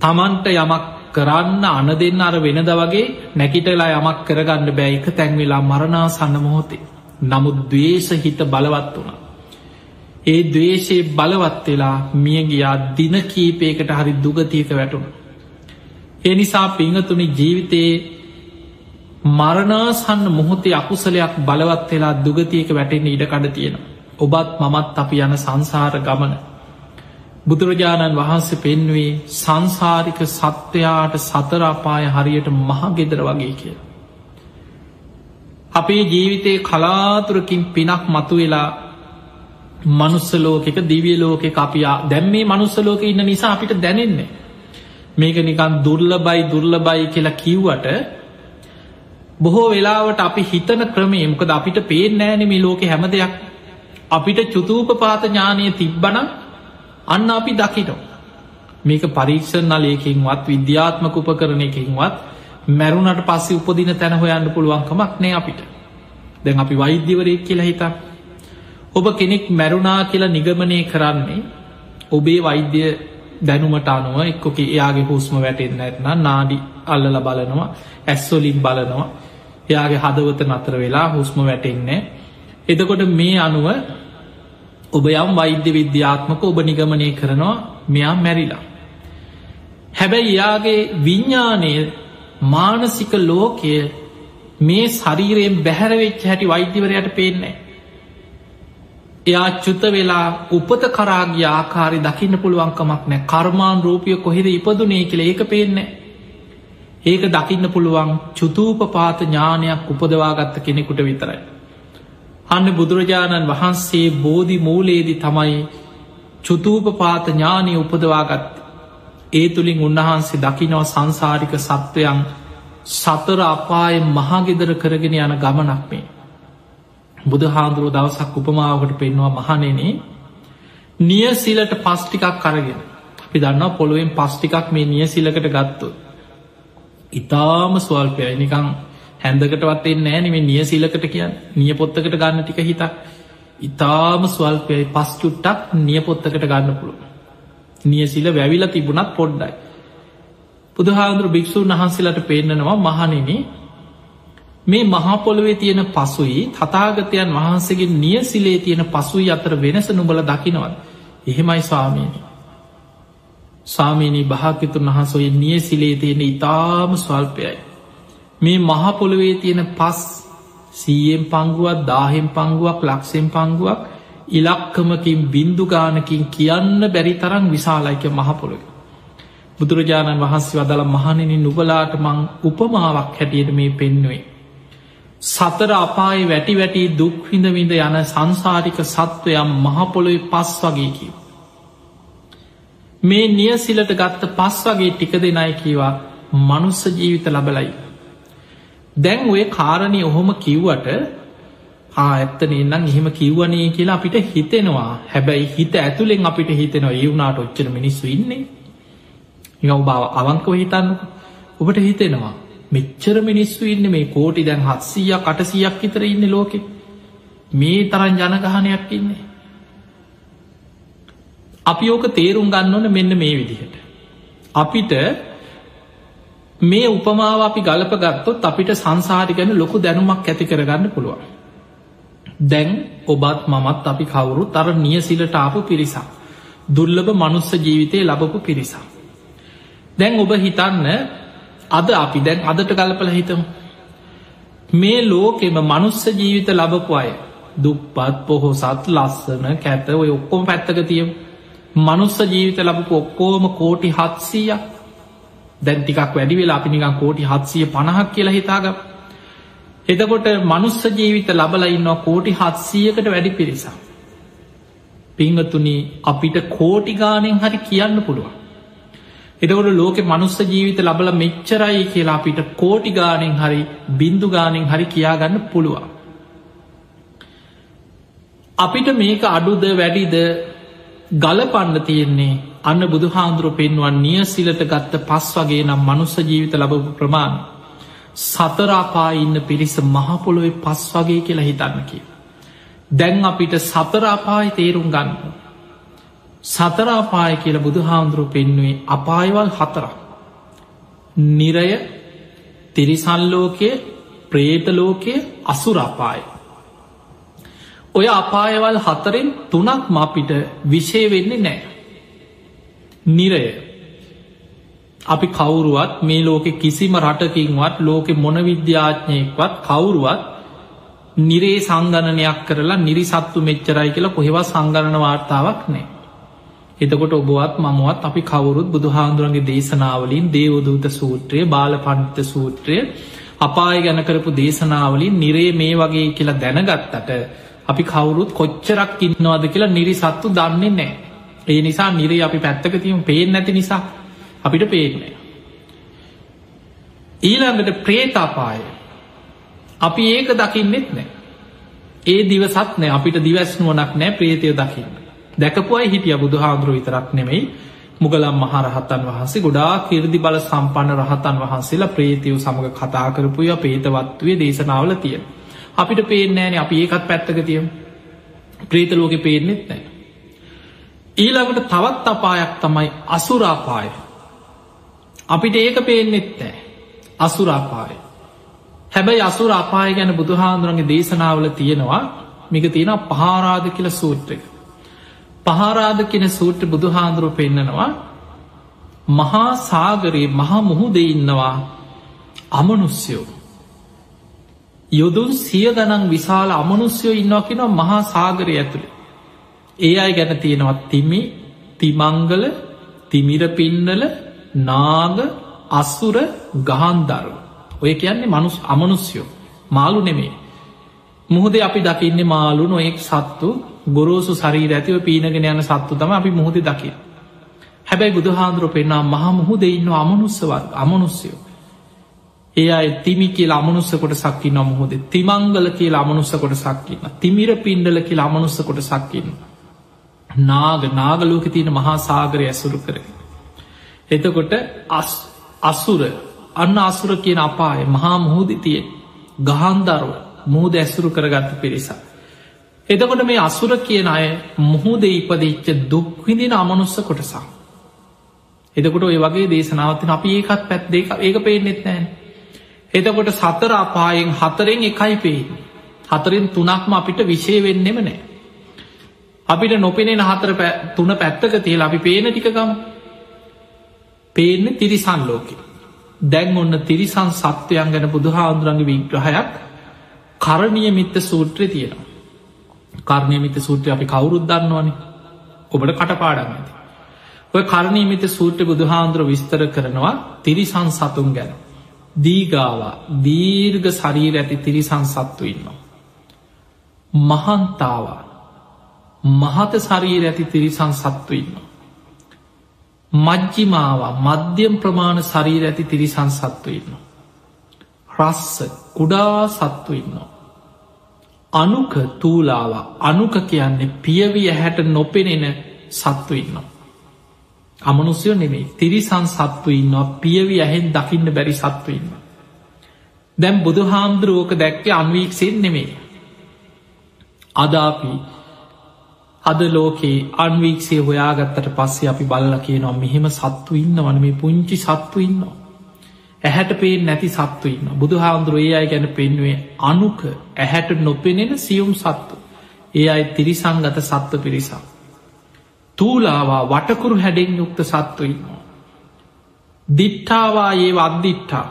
තමන්ට යමක් කරන්න අන දෙන්න අර වෙනද වගේ නැකිටලා යමක් කරගන්න බෑ එක තැන්වෙලා මරණා සන්න මොහොතේ. නමුත් දවේශ හිත බලවත් වුණ. ඒ දවේශයේ බලවත් වෙලා මියගියා දින කීපයකට හරි දුගතියක වැටුණ. ඒ නිසා පිංහතුනි ජීවිතයේ මරණාසන්න මොහොතේ අකුසලයක් බලවත් වෙලා දුගතියක වැටෙන්න ඉඩකඩ තියෙන. ඔබත් මමත් අපි යන සංසාර ගමන. බුදුරජාණන් වහන්සේ පෙන්වේ සංසාරික සත්වයාට සතරාපාය හරියට මහගෙදර වගේ කිය. අපේ ජීවිතයේ කලාතුරකින් පිනක් මතු වෙලා මනුස්සලෝකෙක දිවියලෝකෙ අපියා දැම් මේ මනුස්සලෝක ඉන්න නිසා අපිට දැනෙන්නේ. මේක නිකන් දුර්ල බයි දුර්ල බයි කියලා කිව්වට බොහෝ වෙලාවට අපි හිතන ක්‍රමේ මොකද අපිට පේෙන් නෑන මේ ලෝක හැම දෙයක් අපිට චුතූප පාත ඥානය තිබ්බන අන්න අපි දකිටෝ. මේක පරීක්ෂණ නලයකින්වත් විද්‍යාත්මක උපකරණයකින්වත් මැරුණට පස්සේ උපදින තැන හොයන්න පුළුවන්කමක් නෑ අපිට. දැන් අපි වෛද්‍යවරයක් කියලා හිතා. ඔබ කෙනෙක් මැරුණා කියලා නිගමනය කරන්නේ ඔබේ වෛද්‍ය දැනුමට අනුව එක්කොක එයාගේ හුස්ම වැටෙන්න්න ඇත්න නාඩි අල්ලල බලනවා ඇස්වලින් බලනවා එයාගේ හදවත නතර වෙලා හුස්ම වැටෙන්නේ එතකොට මේ අනුව ඔබ යම් වෛද්‍ය විද්‍යාත්මක ඔබ නිගමනය කරනවා මෙයා මැරිලා. හැබැයි යාගේ විඤ්ඥානය මානසික ලෝකය මේ ශරීරයෙන් බැහැරවෙච්ච හැටි වෛද්‍යවරයට පේන්නේ. එයා චුත වෙලා උපත කරාගේ ආකාරි දකින්න පුළුවන්කමක් නෑ කර්මාන් රූපිය කොහෙද ඉපදුනේ කියල ඒක පේන්නේ. ඒක දකින්න පුළුවන් චුතූප පාත ඥානයක් උපදවාගත්ත කෙනෙකුට විතරයි. අන්න බුදුරජාණන් වහන්සේ බෝධි මූලේදි තමයි චුතූපපාත ඥානය උපදවාගත් ඒ තුළින් උන්වහන්සේ දකිනව සංසාරික සත්වයන් සතර අපාය මහගෙදර කරගෙන යන ගමනක් මේ. බුදු හාන්දුරුව දවසක් උපමාවකට පෙන්වා මහනෙනේ නියසිලට පස්්ටිකක් කරගෙන අපි දන්න පොළුවෙන් පස්්ටිකක් මේ නියසිලකට ගත්තු. ඉතාම ස්වල්පයයි. නිකං හැන්දකටවත් එන්නේ නෑනෙම නිය සිලකට කියන්න. නිය පොත්තකට ගන්න ටික හිතක්. ඉතාම ස්වල්පයයි. පස් චුට්ටක් නිය පොත්තකට ගන්න පුළුව නිය සිල වැැවිල තිබුණත් පොඩ්ඩයි. බුදුහාන්දුර භික්‍ෂූන් වහන්සේලට පේන්නනවා මහනෙන මේ මහපොළොවේ තියෙන පසුයි තතාගතයන් වහන්සේගේ නිය සිලේ තියෙන පසුයි අතර වෙනස නුබල දකිනවද? එහෙමයි ස්වාමීනි. සාමීනී භාකිතුන් වහන්සොය නිය සිලේ තියෙන ඉතාම ස්වල්පයයි. මේ මහපොළොවේ තියෙන පස් සීයෙන් පංගුවත් දාහෙම් පංගුවක් ලක්ෂෙන් පංගුවක් ඉලක්කමකින් බින්දුගානකින් කියන්න බැරි තරම් විශාලයික මහපොළොව. බුදුරජාණන් වහන්සේ වදල මහනෙන නුබලාට මං උපමාවක් හැටියට මේ පෙන්නුවේ. සතර අපායි වැටි වැටි දුක්හිඳවිඳ යන සංසාරික සත්වයම් මහපොළොයි පස් වගේ කිව. මේ නියසිලට ගත්ත පස් වගේ ටික දෙනයි කියවා මනුස්ස ජීවිත ලබලයි දැන් ඔය කාරණය ඔහොම කිව්වට ඇත්තන එන්නම් එහෙම කිව්වනේ කියලා අපිට හිතෙනවා හැබැයි හිත ඇතුළෙන් අපිට හිතෙනවා ඒ වුනාට ඔච්චර මිනිස්සු ඉන්නේ නිකම් බව අවංකව හිතන්නක ඔබට හිතෙනවා මෙච්චර මිනිස්සු ඉන්න මේ කෝටි දැන් හත්සීයක් අටසියක් විතර ඉන්න ලෝකෙ මේ තරන් ජනගහනයක් ඉන්නේ. අපි ඕක තේරුම් ගන්න ඕන මෙන්න මේ විදිහට. අපිට මේ උපමාව අපි ගලප ගත්තොත් අපිට සංසාරි ගැන ලොකු දැනුමක් ඇති කරගන්න පුළුවන්. දැන් ඔබත් මමත් අපි කවුරු තර නියසිලට ආපු පිරිසා. දුර්ලභ මනුස්ස ජීවිතය ලබපු පිරිසා. දැන් ඔබ හිතන්න අද අපි දැන් අදට ගලපල හිතමු. මේ ලෝකෙම මනුස්ස ජීවිත ලබපු අය දුප්පත් පොහොසත් ලස්සන කැත ඔය ඔක්කොම පැත්තක තියම් මනුස්ස ජීවිත ලබපු ඔක්කෝම කෝටි හත්සීයක් දැන්ටිකක් වැඩි වෙලා අපි නිකං කෝටි හත්සිය පණහක් කියලා හිතාගම් එතකොට මනුස්ස ජීවිත ලබල ඉන්නවා කෝටි හත්සියකට වැඩි පිරිසා පිංහතුනි අපිට කෝටිගානෙන් හරි කියන්න පුළුවන්. එතකොට ලෝකෙ මනුස්ස ජීවිත ලබල මෙච්චරයි කියලා අපිට කෝටිගානෙන් හරි බින්දුගානෙන් හරි කියාගන්න පුළුවන්. අපිට මේක අඩුද වැඩිද? ගල පණ්ඩ තියෙන්නේ අන්න බුදු හාන්දුරුව පෙන්වන් නියසිලට ගත්ත පස් වගේ නම් මනුස්ස ජීවිත ලබපු ප්‍රමාණ සතරාපා ඉන්න පිරිස මහපොළොවේ පස් වගේ කියලා හිතන්න කිය. දැන් අපිට සතරාපායි තේරුම් ගන්න. සතරාපාය කියල බුදු හාමුදුරුව පෙන්නුවේ අපායවල් හතරක්. නිරය තිරිසල්ලෝකය ප්‍රේතලෝකය අසුරාපාය. ඔය අපායවල් හතරෙන් තුනක් මපිට විෂය වෙන්නේ නෑ. නිරය අපි කවුරුවත් මේ ලෝකෙ කිසිම රටකින්වත් ලෝකෙ මොන විද්‍යාඥයෙක්වත් කවුරුවත් නිරේ සංගණනයක් කරලා නිරිසත්තු මෙච්චරයි කියලා කොහෙවත් සංගණන වාර්තාවක් නෑ. එතකොට ඔබවත් මමුවත් අපි කවුරුත් බුදු හාන්දුරන්ගේ දේශනාවලින් දේවදූත සූත්‍රය බාල පණ්ිත සූත්‍රය අපාය ගැන කරපු දේශනාවලින් නිරේ මේ වගේ කියලා දැනගත්තට අපි කවුරුත් කොච්චරක් ඉන්නවාද කියලා නිරිසත්තු දන්නේ නෑ. ඒ නිසා නිරේ අපි පැත්තක තියම පේෙන් නැති නිසා අපිට පේන්නේ. ඊළඟට ප්‍රේතාපාය අපි ඒක දකින්නෙත් නෑ. ඒ දිවසත් නෑ අපිට දිවස්නුවනක් නෑ ප්‍රේතය දකින්න. දැකපුයි හිටිය බුදු හාමුදුරුව විතරක් නෙමෙයි මුගලම් මහරහතන් වහන්සේ ගොඩා කිරදි බල සම්පන්න රහතන් වහන්සේලා ප්‍රේතියව සමඟ කතා කරපුය පේතවත්වය දේශනාවල තියෙන. අපිට පේනෑන අපි ඒකත් පැත්තක තියම් ප්‍රීතලෝක පේනෙත් නෑ. ඊළඟට තවත් අපායක් තමයි අසුරාපාය. අපිට ඒක පේනෙත් නෑ අසුරාපාය. හැබැයි අසුර අපාය ගැන බුදුහාන්දුරන්ගේ දේශනාවල තියෙනවා මික තියෙන පහාරාධ කියල සූත්‍රක. පහාරාධ කෙන සූට්‍ර බුදුහාන්දුරුව පෙන්නනවා මහා සාගරයේ මහා මුහුද ඉන්නවා අමනුස්්‍යයෝ. යොදුන් සිය ගනන් විශාල අමනුස්්‍යයෝ ඉන්නවා කියෙනවා මහා සාගරය ඇතුළේ. ඒ අයි ගැන තියෙනවත් තිමි තිමංගල තිමිර පින්නල නාග අස්සුර ගහන්දරු. ඔය කියන්නේ මනුස් අමනුස්යෝ මාලු නෙමේ. මුහද අපි දකින්නේ මාලු නොයෙක් සත්තු ගොරෝසු සරී ඇතිව පීනගෙන යන සත්තු තම අපි මුහද දකිය. හැබැයි බුදුහාන්දුරුව පෙන්න්නා මහ මුහද ඉන්න අමනුස්සවත් අමනුස්යෝ. ඒ අයි තිමි කියල අමනුස්ස කොට සක්කි නොමුහොද තිමංගල කියල අමනුස්ස කොට සක්කින්න තිමිර පින්ඩල කියල අමනුස්ස කොට සක්කින්න. නාග නාගලෝක තියෙන මහා සාගරය ඇසුරු කර. එතකොට අස්සුර අන්න අසුර කියන අපාය මහා මුහෝදි තියෙන් ගහන්දරුව මුහද ඇසුරු කරගත්ත පිරිසා. එතකොට මේ අසුර කියන අය මුහුද ඉපදිච්ච දුක්විදින අමනුස්ස කොටසා. එතකොට ඔය වගේ දේශනාවතින අපි ඒකත් පැත් දෙක ඒක පේනෙත් නෑන්. එතකොට සතර අපායෙන් හතරෙන් එකයි පේෙන්. හතරෙන් තුනක්ම අපිට විශෂය වෙන්නෙම නෑ. අපිට නොපෙනෙන හතර තුන පැත්තක තියලා අපි පේන ටිකකම් පේන්න තිරිසන් ලෝකෙ. දැන් ඔන්න තිරිසන් සත්වයන් ගැන බුදුහාන්දුරන්ගේ විග්‍රහයක් කරණය මිත්ත සූත්‍රය තියෙනවා. කර්ණය මිත සූත්‍රය අපි කවුරුත් දන්නවනේ ඔබට කටපාඩන්න ඇති. ඔය කරණී මිත සූත්‍ර බුදුහාන්දුර විස්තර කරනවා තිරිසන් සතුන් ගැන. දීගාවා දීර්ග ශරීර ඇති තිරිසන් සත්තු ඉන්නවා. මහන්තාවා මහත ශරීර ඇති තිරිසන් සත්තු ඉන්නවා. මජ්ජිමාවා මධ්‍යම් ප්‍රමාණ ශරීර ඇති තිරිසන් සත්තු ඉන්නවා. රස්ස කුඩා සත්තු ඉන්නවා. අනුක තූලාව අනුක කියන්නේ පියවිය හැට නොපෙනෙන සත්තු ඉන්නවා. අමනුස්යෝ නෙමේ තිරිසන් සත්තු ඉන්නවා පියවි ඇහෙන් දකින්න බැරි සත්තු ඉන්න. දැම් බුදු හාමුදුරුවෝක දැක්ක අන්වීක්ෂයෙන් නෙමේ. අදාපි අද ලෝකේ අන්වීක්ෂේ හොයාගත්තට පස්සේ අපි බල්ල කියනවා මෙහෙම සත්තු ඉන්න වන මේ පුංචි සත්තු ඉන්නවා. ඇහැට පේෙන් නැති සත්තු ඉන්න බුදු හාමුදුරුව ඒ අයි ගැන පෙන්වේ අනුක ඇහැට නොපෙනෙන සියුම් සත්තු. ඒ අයි තිරිසංගත සත්ව පිරිසා. තූලාවා වටකුරු හැඩෙන් යුක්ත සත්තු ඉන්නවා. දිට්ඨාවා ඒ අද්දිට්ටා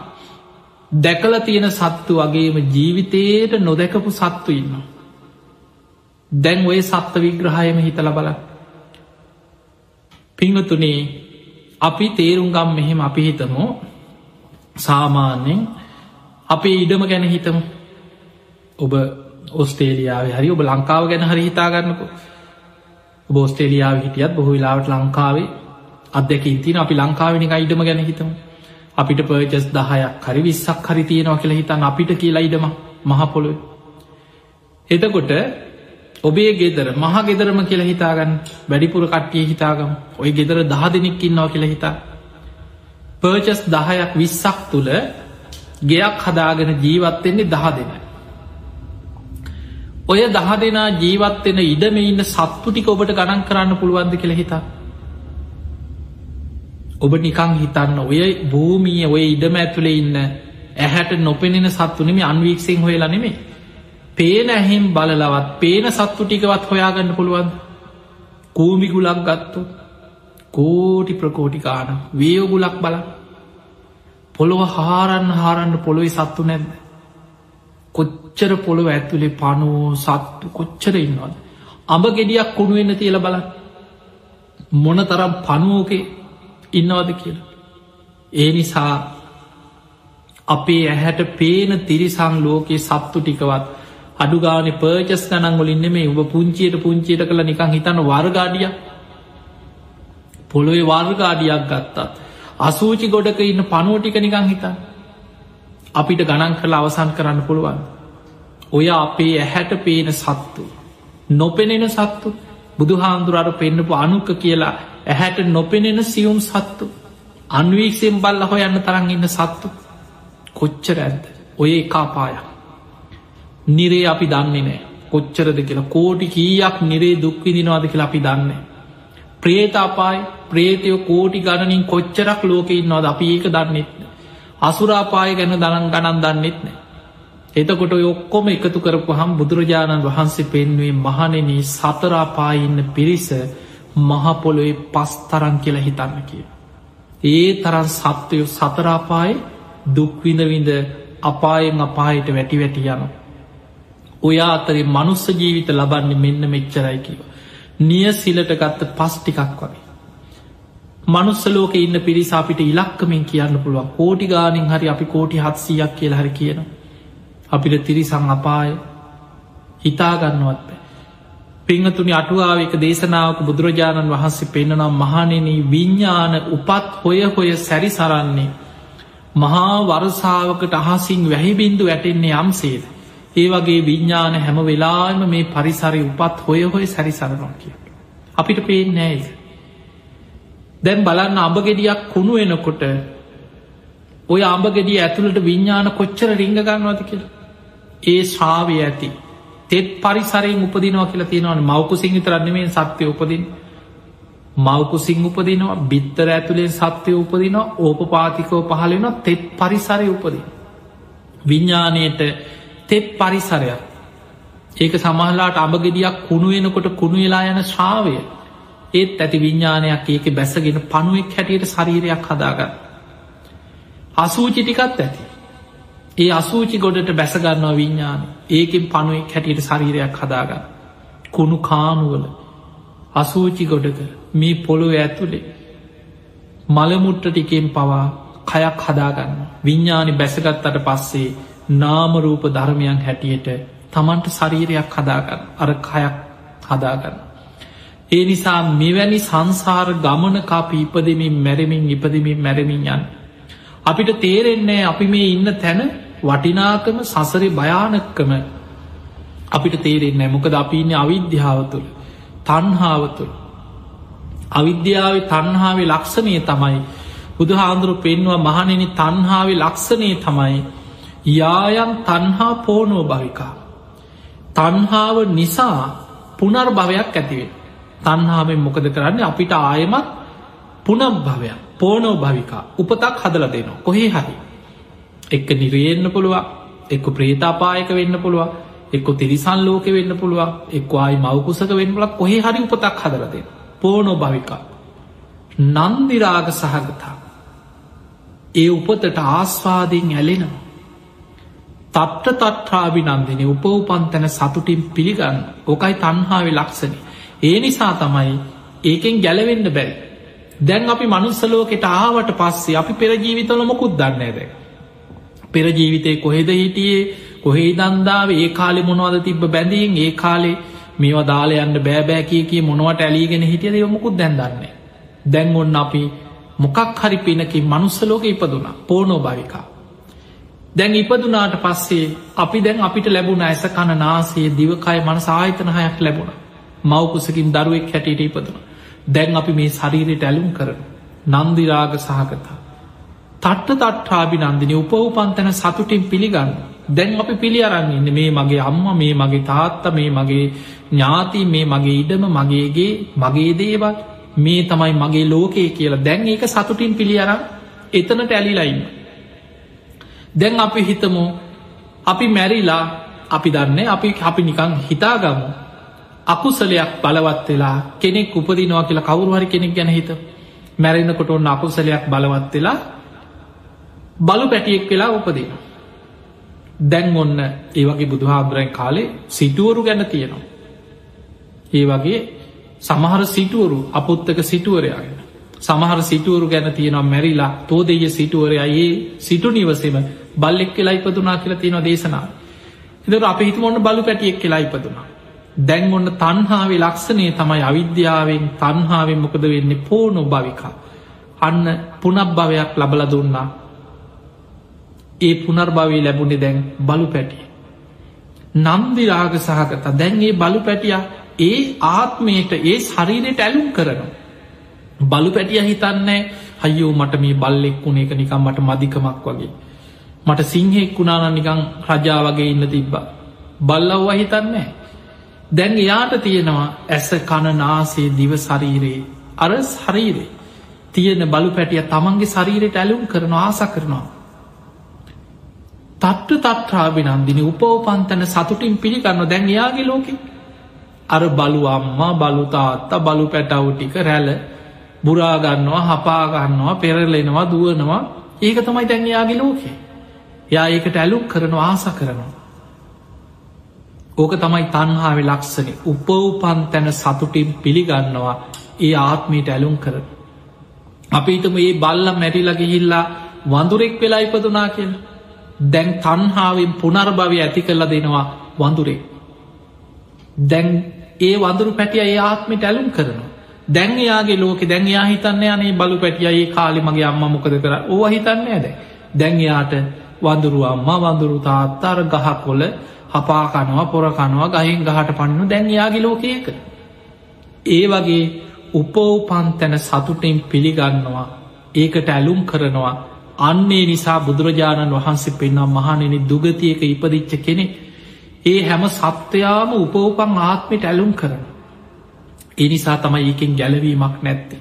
දැකල තියෙන සත්තු වගේම ජීවිතයට නොදැකපු සත්තු ඉන්නවා. දැන් ඔය සත්ව විග්‍රහයම හිතල බල පිංහතුනේ අපි තේරුම් ගම් මෙහෙම අපි හිතමු. සාමාන්‍යෙන් අපේ ඉඩම ගැන හිතමු. ඔබ ඔස්ටේලියාව හරි ඔබ ලංකාව ගැන හරි හිතාගන්නකු බෝස්ටේලියාව හිටියත් බොහෝ වෙලාවට ලංකාවේ අදැකින් තින අපි ලංකාවෙනික ඉඩම ගැන හිතමු. අපිට පර්ජස් දහයක් හරි විස්සක් හරි තියෙනවා කියලා හිතන් අපිට කියලා ඉඩම මහපොළොව එතකොට ඔබේ ගෙදර මහ ගෙදරම කියලා හිතාගන්න. වැඩිපුර කට්ටිය හිතාගම්. ඔය ගෙදර දහ දෙනෙක් ඉන්නවා කියලා හිතා. පර්චස් දහයක් විස්සක් තුළ ගෙයක් හදාගෙන ජීවත්වෙන්නේ දහ දෙන. ඔය දහ දෙනා ජීවත්වෙන ඉඩම ඉන්න සත්තුටික ඔබට ගණන් කරන්න පුළුවන්ද කියල හිතා. ඔබ නිකං හිතන්න ඔය භූමිය ඔය ඉඩම ඇතුළේ ඉන්න ඇහැට නොපෙනෙන සත්තුනම අන්වීක්ෂෙන් හොයලා නෙමේ පේන ඇහෙම් බලලවත් පේන සත්තු ටිකවත් හොයාගන්න පුළුවන් කූමිගුලක් ගත්තු කෝටි ප්‍රකෝටිකාන වේයෝගුලක් බල පොළොව හාරන්න හාරන්න පොළොවෙ සත්තු නැද්ද? කොච්චර පොළොව ඇතුළේ පනෝ සත්තු කොච්චර ඉන්නවද? අඹ ගෙඩියක් කුණුවෙන්න තියල බල මොන තරම් පනුවෝකේ ඉන්නවද කියලා. ඒ නිසා අපේ ඇහැට පේන තිරිසං ලෝකයේ සත්තු ටිකවත් අඩුගාන පර්චස් ගනන් ගොලින්න මේ උබ පුංචියට පුංචියට කළ නිකං හිතන්න වර්ගාඩිය පොළොවේ වර්ගාඩියක් ගත්තත් අසූචි ගොඩක ඉන්න පනුවටික නිකං හිතා අපිට ගණන් කළ අවසන් කරන්න පුළුවන්. ඔය අපේ ඇහැට පේන සත්තු නොපෙනෙන සත්තු බුදු හාමුදුරට පෙන්න්නපු අනුක කියලා ඇහැට නොපෙනෙන සියුම් සත්තු අන්වීක්ෂයෙන් බල්ල හොයන්න තරන් ඉන්න සත්තු කොච්චර ඇද ඔය එකාපායක් නිරේ අපි දන්නේ නෑ කොච්චරද කියලා කෝටි කීයක් නිරේ දුක්විදිනවාද කියලා අපි දන්න. ප්‍රේත අපායි ප්‍රේතයෝ කෝටි ගණනින් කොච්චරක් ලෝක ඉන්නවාද අපි ඒක දන්නෙත් අසුරාපාය ගැන දනන් ගණන් දන්නෙත් නෑ. එතකොට ඔක්කොම එකතු කරපු හම් බුදුරජාණන් වහන්සේ පෙන්වේ මහනෙන සතරාපායින්න පිරිස මහපොළොවේ පස්තරන් කියලා හිතන්න කිය. ඒ තරන් සත්වයෝ සතරාපායි දුක්විඳවිඳ අපායෙන් අපායට වැටි වැටි යනවා. ඔයා අතරේ මනුස්ස ජීවිත ලබන්නේ මෙන්න මෙච්චරයි කිව. නිය සිලට ගත්ත පස්ටිකක් වගේ. මනුස්සලෝක ඉන්න පිරිස අපිට ඉලක්කමින් කියන්න පුළුවන් කෝටි ගානින් හරි අපි කෝටි හත්සීයක් කියල හරි කියන. අපිට තිරිසං අපාය හිතාගන්නවත් බෑ. පිංහතුනි අටුවාවක දේශනාවක බුදුරජාණන් වහන්සේ පෙන්න්නනම් මහනෙන විඤ්ඥාන උපත් හොය හොය සැරි සරන්නේ. මහා වරසාාවකට අහසින් වැහිබින්දු වැටෙන්නේ යම්සේද. ඒ වගේ විඤ්ඥාන හැම වෙලාම මේ පරිසරි උපත් හොය හොය සැරිසරනවා කිය. අපිට පේෙන් නෑයිද. දැන් බලන්න අඹගෙඩියක් කුණු එනකොට ඔය අඹගෙඩිය ඇතුළට විඤ්ඥාන කොච්චර රිංග ගන්නවද කියලා. ඒ ශ්‍රාවය ඇති. තෙත් පරිසරයෙන් උපදිනවා කියලා තියෙනවන මවකු සිංහිත රන්නමේ සත්‍යය උපදින් මවකු සිං උපදිනවා බිත්තර ඇතුළේ සත්‍යය උපදිනවා ඕප පාතිකෝ පහලෙන තෙත් පරිසරය උපදින්. විඤ්ඥානයට තෙත් පරිසරයක්. ඒක සමහලාට අභගෙඩියක් කුණුවෙනකොට කුණුවෙලා යන ශ්‍රාවය. ඒත් ඇති විඤ්ඥානයක් ඒක බැසගෙන පණුවෙක් හැටියට ශරීරයක් හදාගන්න. අසූචි ටිකත් ඇති. ඒ අසූචි ගොඩට බැසගන්නවා විඤ්ඥාන ඒකෙන් පණුවෙක් හැටියට ශරීරයක් හදාගන්න. කුණු කානුවල. අසූචි ගොඩක මේ පොළොව ඇතුළේ මළමුට්ට ටිකෙන් පවා කයක් හදාගන්න. විඤ්ඥානි බැසගත්තට පස්සේ නාමරූප ධර්මයන් හැටියට තමන්ට ශරීරයක් හදාගන්න අර කයක් හදාගන්න. ඒ නිසා මෙවැනි සංසාර ගමන කාපි ඉපදමින් මැරමින් ඉපදමින් මැරමින් යන්. අපිට තේරෙන්නේ අපි මේ ඉන්න තැන වටිනාකම සසරි භයානක්කම අපිට තේරෙන්නේ මොකද අපි ඉන්න අවිද්‍යාව තුළ තන්හාව තුළ අවිද්‍යාව තන්හාාවේ ලක්ෂණය තමයි බුදුහාන්දුරු පෙන්වා මහනෙන තන්හාාවේ ලක්ෂණය තමයි යායන් තන්හා පෝනෝ භවිකා. තන්හාාව නිසා පුනර් භවයක් ඇතිවේ තන්හාාවෙන් මොකද කරන්න? අපිට ආයමත් පුනම් භවයක් පෝනෝ භවිකා. උපතක් හදල දෙනවා. කොහේ හරි. එක්ක නිරයෙන්න්න පුළුවන් එක්ක ප්‍රේතාපායක වෙන්න පුළුවන් එක්ක තිරිසන් ලෝක වෙන්න පුළුවන් එක් ආයි මවකුසක වෙන්න පුලක් කොහේ හරි උපතක් හදලද පෝනෝ භවිකා. නන්දිරාග සහගතා. ඒ උපතට ආස්වාදයෙන් ඇලෙනවා. තත්්‍ර තත්්‍රාවි නන්දින උපවපන් තැන සතුටින් පිළිගන්න. ඕකයි තන්හාාව ලක්ෂණ ඒ නිසා තමයි ඒකෙන් ගැලවෙන්න බැයි දැන් අපි මනුස්සලෝකෙට ආවට පස්සේ අපි පෙරජීවිතල මොකුත් දන්නේ දැ පෙරජීවිතය කොහෙද හිටියේ? කොහේ දන්දාව ඒ කාලෙ මොනවද තිබ බැඳීන් ඒ කාලේ මේවා දාලයන්න බෑබෑ කිය කිය මොනවට ඇලීගෙන හිටියද යොමුකුත් දැන්දන්නේ දැන් ඔන්න අපි මොකක් හරි පිනකින් මනුස්සලෝක ඉපදුනා පෝනෝ භවිකා. දැන් ඉපදුනාට පස්සේ අපි දැන් අපිට ලැබුණ ඇස කණ නාසේ දිවකය මන සාහිතනහයක් ලැබුණ. මවකුසකින් දරුවෙක් හැටියට ඉපදුන දැන් අපි මේ ශරීරයට ඇලුම් කරන නන්දිරාග සහකතා තට්ට තට්ටාබි නන්දිනි උපවපන් තැන සතුටින් පිළිගන්න. දැන් අපි පිළි අරන්න මේ මගේ අම්ම මේ මගේ තාත්ත මේ මගේ ඥාති මේ මගේ ඉඩම මගේගේ මගේ දේවල්. මේ තමයි මගේ ලෝකයේ කියලා. දැන් ඒක සතුටින් පිළි අරන් එතනට ඇලිලයින්න දැන් අපි හිතමු අපි මැරිලා අපි දන්න අපි අපි නිකං හිතාගමු අකුසලයක් බලවත් වෙලා කෙනෙක් උපදිනවා කියලා කවුරුහරි කෙනෙක් ගැන හිත මැරෙනකොට ඔන්න අකුසලයක් බලවත් වෙලා බලු පැටියෙක් වෙලා උපදින. දැන් ඔන්න ඒ වගේ බුදුහාදුරන් කාලේ සිටුවරු ගැන තියෙනවා. ඒ වගේ සමහර සිටුවරු අපුත්තක සිටුවරයාගෙන. සමහර සිටුවරු ගැන තියෙනවා මැරිලා තෝදෙය සිටුවරය ඒ සිටු නිවසම බල්ලෙක් කියලා ඉපදුනා කියලා තියෙනවා දේශනා. එදර අප හිත ඔන්න බලු පැටියෙක් කියලා ඉපදුනා. දැන් ඔන්න තන්හාාවේ ලක්ෂණය තමයි අවිද්‍යාවෙන් තන්හාාවෙන් මොකද වෙන්නේ පෝනො භවිකා. අන්න පුනක් භවයක් ලබල දුන්නා ඒ පුනර්භවී ලැබුණේ දැන් බලු පැටිය. නම්දිරාග සහගත දැන්ගේ බලු පැටිය ඒ ආත්මයට ඒ ශරීරයට ඇලුම් කරන. බලු පැටිය හිතන්නේ හයෝ මට මේ බල්ලෙක් වුණ එක නිකම් මට මධිකමක් වගේ. මට සිංහෙක් වුණාන නිකං රජා වගේ ඉන්න තිබ්බ. බල්ලව්ව හිතන්නේ. දැන් එයාට තියෙනවා ඇස කණනාසේ දිව ශරීරයේ අර ශරීරේ තියෙන බලු පැටිය තමන්ගේ ශරීරයට ඇලුම් කරන ආස කරනවා. තට්ට තත්්‍රාබි නන්දිනි උපෝපන්තන සතුටින් පිළිගන්න දැන් එයාගේ ලෝකෙ අර බලු අම්මා බලුතාත්ත බලු පැටව් ටික රැල බුරාගන්නවා හපාගන්නවා පෙරලෙනවා දුවනවා. ඒක තමයි දැන් එයාගේ ලෝකේ යා ඒකට ඇලුක් කරනවා ආස කරනවා. ඕක තමයි තන්හාාව ලක්ෂණ උපවපන් තැන සතුටින් පිළිගන්නවා. ඒ ආත්මීට ඇලුම් කරන අපිතම ඒ බල්ල මැරිලගිහිල්ලා වඳුරෙක් වෙලා ඉපදුනා කියලා. දැන් තන්හාාවෙන් පුනර්භවය ඇති කරල දෙනවා වඳුරේ. දැන් ඒ වඳුරු පැටිය ඒ ආත්මට ඇලුම් කරනවා. දැන් යාගේ ලෝක දැන් යා හිතන්න යනේ බලු පැටිය ඒ කාලි මගේ අම්ම මොකද කර ඕ හිතන්න ඇද. දැන් යාට වඳුරු අම්ම වඳුරු තාත්තර ගහ කොල හපා කනවා පොරකනවා ගහින් ගහට පන්නු දැන් යාගේ ලෝකයක. ඒ වගේ උපෝපන් තැන සතුටින් පිළිගන්නවා ඒකට ඇලුම් කරනවා අන්නේ නිසා බුදුරජාණන් වහන්සේ පෙන්නම් මහනෙන දුගතියක ඉපදිච්ච කෙනෙ ඒ හැම සත්වයාම උපෝපන් ආත්මට ඇලුම් කරන. එනිසා තමයි ඒකෙන් ගැලවීමක් නැත්තේ.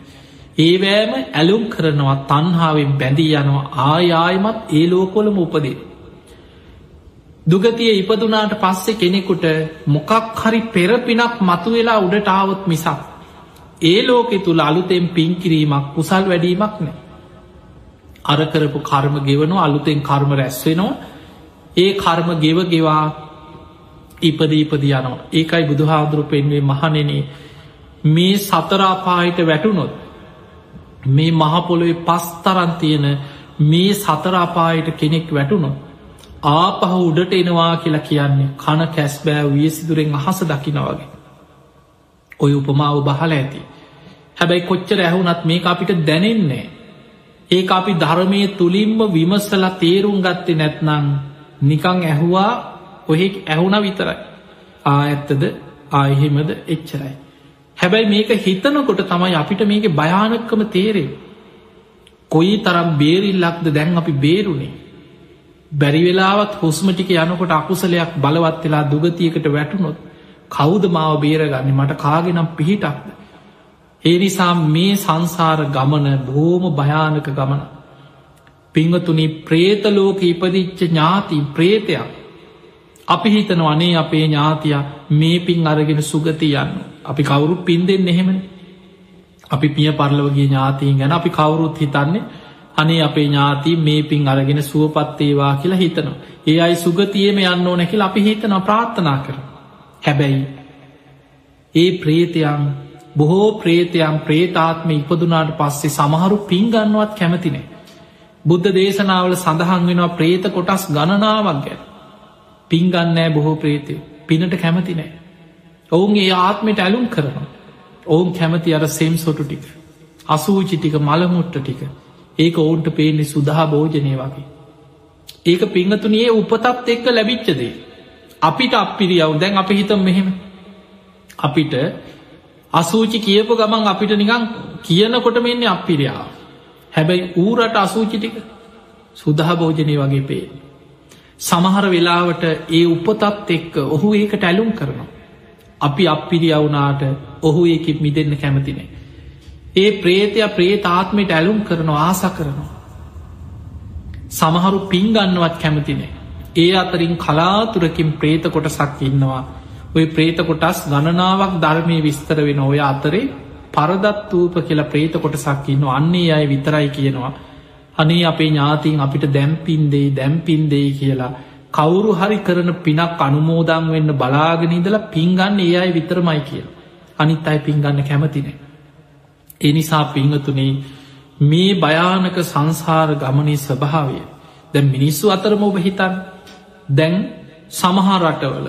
ඒවෑම ඇලුම් කරනවා තන්හාාවෙන් බැඳී යනවා ආයායමත් ඒ ලෝකොලම උපදේ. දුගතිය ඉපදුනාට පස්සෙ කෙනෙකුට මොකක් හරි පෙරපිනක් මතුවෙලා උඩට ආවොත් මිසක්. ඒ ලෝකෙ තුළ අලුතෙන් පින්කිරීමක් කුසල් වැඩීමක් නෑ. අරකරපු කර්ම ගෙවනවා අලුතෙන් කර්ම රැස්වෙනවා ඒ කර්ම ගෙව ගෙවා ඉපද ඉපද යනවා ඒකයි බුදුහාදුරු පෙන්වේ මහනෙන මේ සතරාපාහිට වැටුනොත් මේ මහපොළොවේ පස්තරන් තියෙන මේ සතරාපායට කෙනෙක් වැටුනොත් ආපහ උඩට එනවා කියලා කියන්නේ කන කැස්බෑ වියසිදුරෙන් අහස දකිනවගේ ඔය උපමාව බහල ඇති. හැබැයි කොච්චර ඇහුනත් මේ අපිට දැනෙන්නේ ඒ අපි ධර්මය තුළින්ම විමස්සල තේරුම් ගත්තේ නැත්නං නිකං ඇහුවා ඔහෙ ඇහුණ විතරයි. ආ ඇත්තද? ආයහෙමද එච්චරයි. හැබැයි මේක හිතනකොට තමයි අපිට මේක භයානක්කම තේරේ. කොයි තරම් බේරිල්ලක්ද දැන් අපි බේරුණේ. බැරිවෙලාවත් හොස්මටික යනකොට අකුසලයක් බලවත් වෙලා දුගතියකට වැටුනොත් කෞද මාව බේරගන්න මට කාගෙනම් පිහිටක්ද. ඒ නිසා මේ සංසාර ගමන බෝම භයානක ගමන. පිංවතුනි ප්‍රේතලෝක ඉපදිච්ච ඥාති ප්‍රේතයක්. අපි හිතන වනේ අපේ ඥාතිය මේ පින් අරගෙන සුගති යන්න. අපි කවුරු පින්දෙන් එහෙමන. අපි පිය පරලවගේ ඥාතීන් ගැන අපි කවුරුත් හිතන්නේ අනේ අපේ ඥාති මේ පින් අරගෙන සුවපත්තේවා කියලා හිතනවා. ඒ අයි සුගතියම යන්න ඕනැකිල අපි හිතන ප්‍රාර්ථනා කර. හැබැයි ඒ ප්‍රේතයන් බොහෝ ප්‍රේතයන් ප්‍රේතාත්ම ඉපදුනාට පස්සේ සමහරු පින්ගන්නවත් කැමතිනේ. බුද්ධ දේශනාවල සඳහන් වෙනවා ප්‍රේත කොටස් ගණනාවක් ගැන. පින්ගන්නෑ බොහෝ ප්‍රේතය පිනට කැමති නෑ. ඔවුන් ඒ ආත්මට ඇලුම් කරනවා. ඔවුන් කැමති අර සෙම් සොටු ටික. අසූචි ටික මළමුට්ට ටික ඒක ඔවුන්ට පේන්නේ සුදහා භෝජනය වගේ. ඒක පිංහතුනයේ උපතත් එක්ක ලැබිච්චදේ. අපිට අපිරියව් දැන් අපි හිතම් මෙහෙම. අපිට අසූචි කියපු ගමන් අපිට නිකං කියනකොට මෙන්නේ අපිරියාව. හැබැයි ඌරට අසූචි ටික සුදහ භෝජනය වගේ පේ. සමහර වෙලාවට ඒ උපතත් එක්ක ඔහු ඒකට ඇලුම් කරනවා. අපි අපිරියවුනාට ඔහු ඒක මිදන්න කැමතිනේ. ඒ ප්‍රේතය ප්‍රේතාත්මයට ඇලුම් කරනවා ආස කරනවා. සමහරු පින්ගන්නවත් කැමතිනේ. ඒ අතරින් කලාතුරකින් ප්‍රේත කොටසක් ඉන්නවා. ඔය ප්‍රේත කොටස් ගණනාවක් ධර්මය විස්තර වෙන ඔය අතරේ පරදත්වූප කියලා ප්‍රේත කොටසක් ඉන්න අන්නේ අය විතරයි කියනවා. අනේ අපේ ඥාතින් අපිට දැම්පින්දේ දැම්පින්දේ කියලා කවුරු හරි කරන පිනක් අනුමෝදං වෙන්න බලාගෙනනිදලා පින්ගන්න ඒ අයි විතරමයි කිය. අනිත් අයි පින්ගන්න කැමතිනේ. එනිසා පිංහතුනේ මේ භයානක සංසාර ගමනේ ස්වභාවය දැ මිනිස්සු අතරම ඔබ හිතන් දැන් සමහා රටවල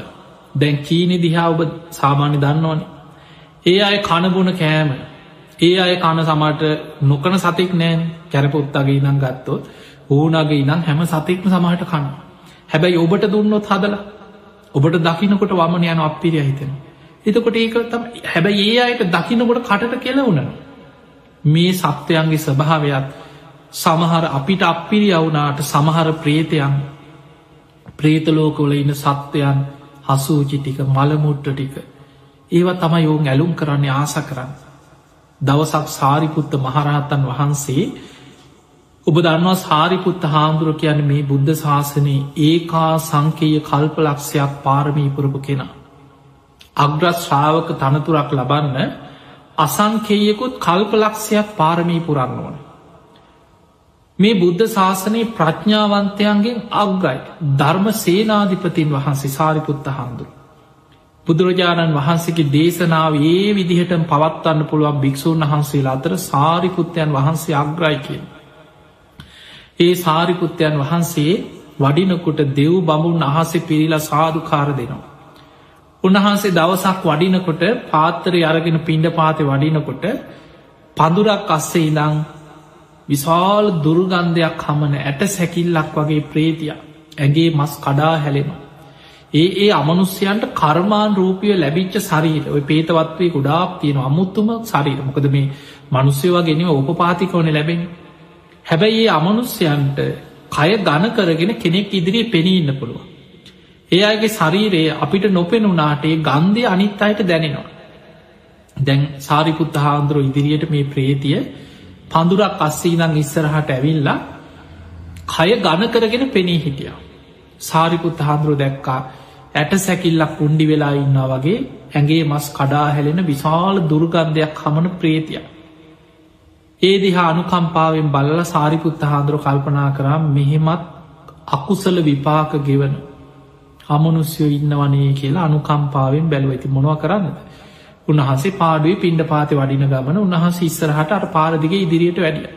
දැන් කීනෙ දිහා ඔබ සාමාන්‍ය දන්නවන ඒ අය කණබුණ කෑම ඒ අය කණ සමට නොකන සතෙක් නෑන් කැරපොත්තගේ ඉනම් ගත්තොත් ඕනගේ ඉනම් හැම සතෙක්ම සමහට කන්න හැබැයි ඔබට දුන්නොත් හදලා ඔබට දකිනකොට වමන යන අපිරිය හිතෙන එතකොට ඒක තම හැබැයි ඒ අයට දකිනකොට කටට කෙලවුණනවා මේ සත්වයන්ගේ ස්වභාවයක් සමහර අපිට අපිරි අවුනාට සමහර ප්‍රේතයන් ප්‍රේතලෝකවල ඉන්න සත්වයන් හසූචි ටික මළමුට්ට ටික ඒවා තම යෝන් ඇලුම් කරන්නේ ආස කරන්න. දවසක් සාරිපුත්ත මහරහත්තන් වහන්සේ ඔබ දන්නවා සාරිපුත්ත හාමුදුරුව කියන්න මේ බුද්ධ ශාසනයේ ඒකා සංකේය කල්පලක්ෂයක් පාරමී පුරපු කෙනා. අග්‍රස් ශ්‍රාවක තනතුරක් ලබන්න අසංකේයකුත් කල්පලක්ෂයක් පාරමී පුරන්න ඕන. මේ බුද්ධ ශාසනයේ ප්‍රඥාවන්තයන්ගෙන් අග්‍රයි ධර්ම සේනාධිපතින් වහන්සේ සාරිපුත්ත හාමුදුරු. බුදුරජාණන් වහන්සේගේ දේශනාව ඒ විදිහට පවත්වන්න පුළුවන් භික්‍ෂූන් වහන්සේලා අතර සාරිපුත්තයන් වහන්සේ අග්‍රයි කියෙන්. ඒ සාරිපුත්තයන් වහන්සේ වඩිනකොට දෙව් බමුන් අහසේ පිරිලා සාධකාර දෙනවා. උන්වහන්සේ දවසක් වඩිනකොට පාත්තරය අරගෙන පිණ්ඩ පාතය වඩිනකොට පඳුරක් අස්සේ ඉදං විශාල් දුර්ගන්ධයක් හමන ඇට සැකිල්ලක් වගේ ප්‍රේතිය ඇගේ මස් කඩා හැලෙන. ඒ ඒ අමනුස්්‍යයන්ට කර්මාන් රූපිය ලැබිච්ච සරීට ඔය පේතවත්වේ ගොඩාක් තියෙන අමුත්තුම සරීට මොකද මේ මනුස්්‍යවා ගෙනව උපපාතිකවන ලැබෙන. හැබැයි ඒ අමනුස්්‍යයන්ට කය ගණ කරගෙන කෙනෙක් ඉදිරියේ පෙනී ඉන්න පුළුවන්. ඒ අයගේ ශරීරයේ අපිට නොපෙනුනාටේ ගන්ධය අනිත් අයට දැනෙනවා. දැන් සාරිපුත්ත හාන්දුරුව ඉදිරියට මේ ප්‍රේතිය පඳුරක් අස්සේ දං ඉස්සරහට ඇවිල්ලා කය ගණ කරගෙන පෙනී හිටිය. සාරිපුත්ත හාන්දුරුව දැක්කා ඇට සැකිල්ලක් උන්ඩි වෙලා ඉන්නා වගේ ඇගේ මස් කඩා හැලෙන විශාල දුර්ගන්ධයක් හමන ප්‍රේතිය. ඒ දිහා අනුකම්පාවෙන් බල්ල සාරිපුත්ත හාන්දුරුව කල්පනා කරම් මෙහෙමත් අකුසල විපාක ගෙවන අමනුස්යෝ ඉන්නවනේ කියලා අනුකම්පාවෙන් බැලුව ඇති මොනව කරන්න. උන්වහන්සේ පාඩුවේ පින්ඩ පාති වඩින ගමන උන්හස ඉස්සරහට අට පාරදිග ඉදිරියට වැඩිය.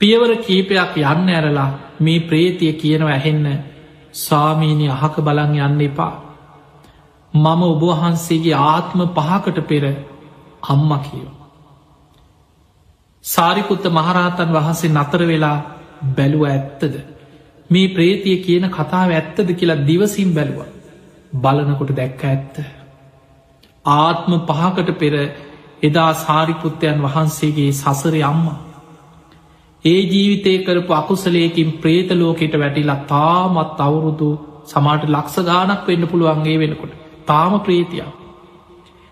පියවර කීපයක් යන්න ඇරලා මේ ප්‍රේතිය කියනව ඇහෙන්න ස්වාමීනි අහක බලන් යන්න එපා. මම ඔබවහන්සේගේ ආත්ම පහකට පෙර අම්ම කියව. සාරිකුත්ත මහරහතන් වහන්සේ නතර වෙලා බැලුව ඇත්තද මේ ප්‍රේතිය කියන කතාව ඇත්තද කියලා දිවසිම් බැලුව බලනකොට දැක්ක ඇත්ත. ආත්ම පහකට පෙර එදා සාරිපුත්තයන් වහන්සේගේ සසර අම්මා. ඒ ජීවිතය කරපු අකුසලයකින් ප්‍රේතලෝකෙට වැටිලා තාමත් අවුරුදු සමාට ලක්ෂ ගානක් වෙන්න පුළුවන්ගේ වෙනකොට තාම ප්‍රේතියක්.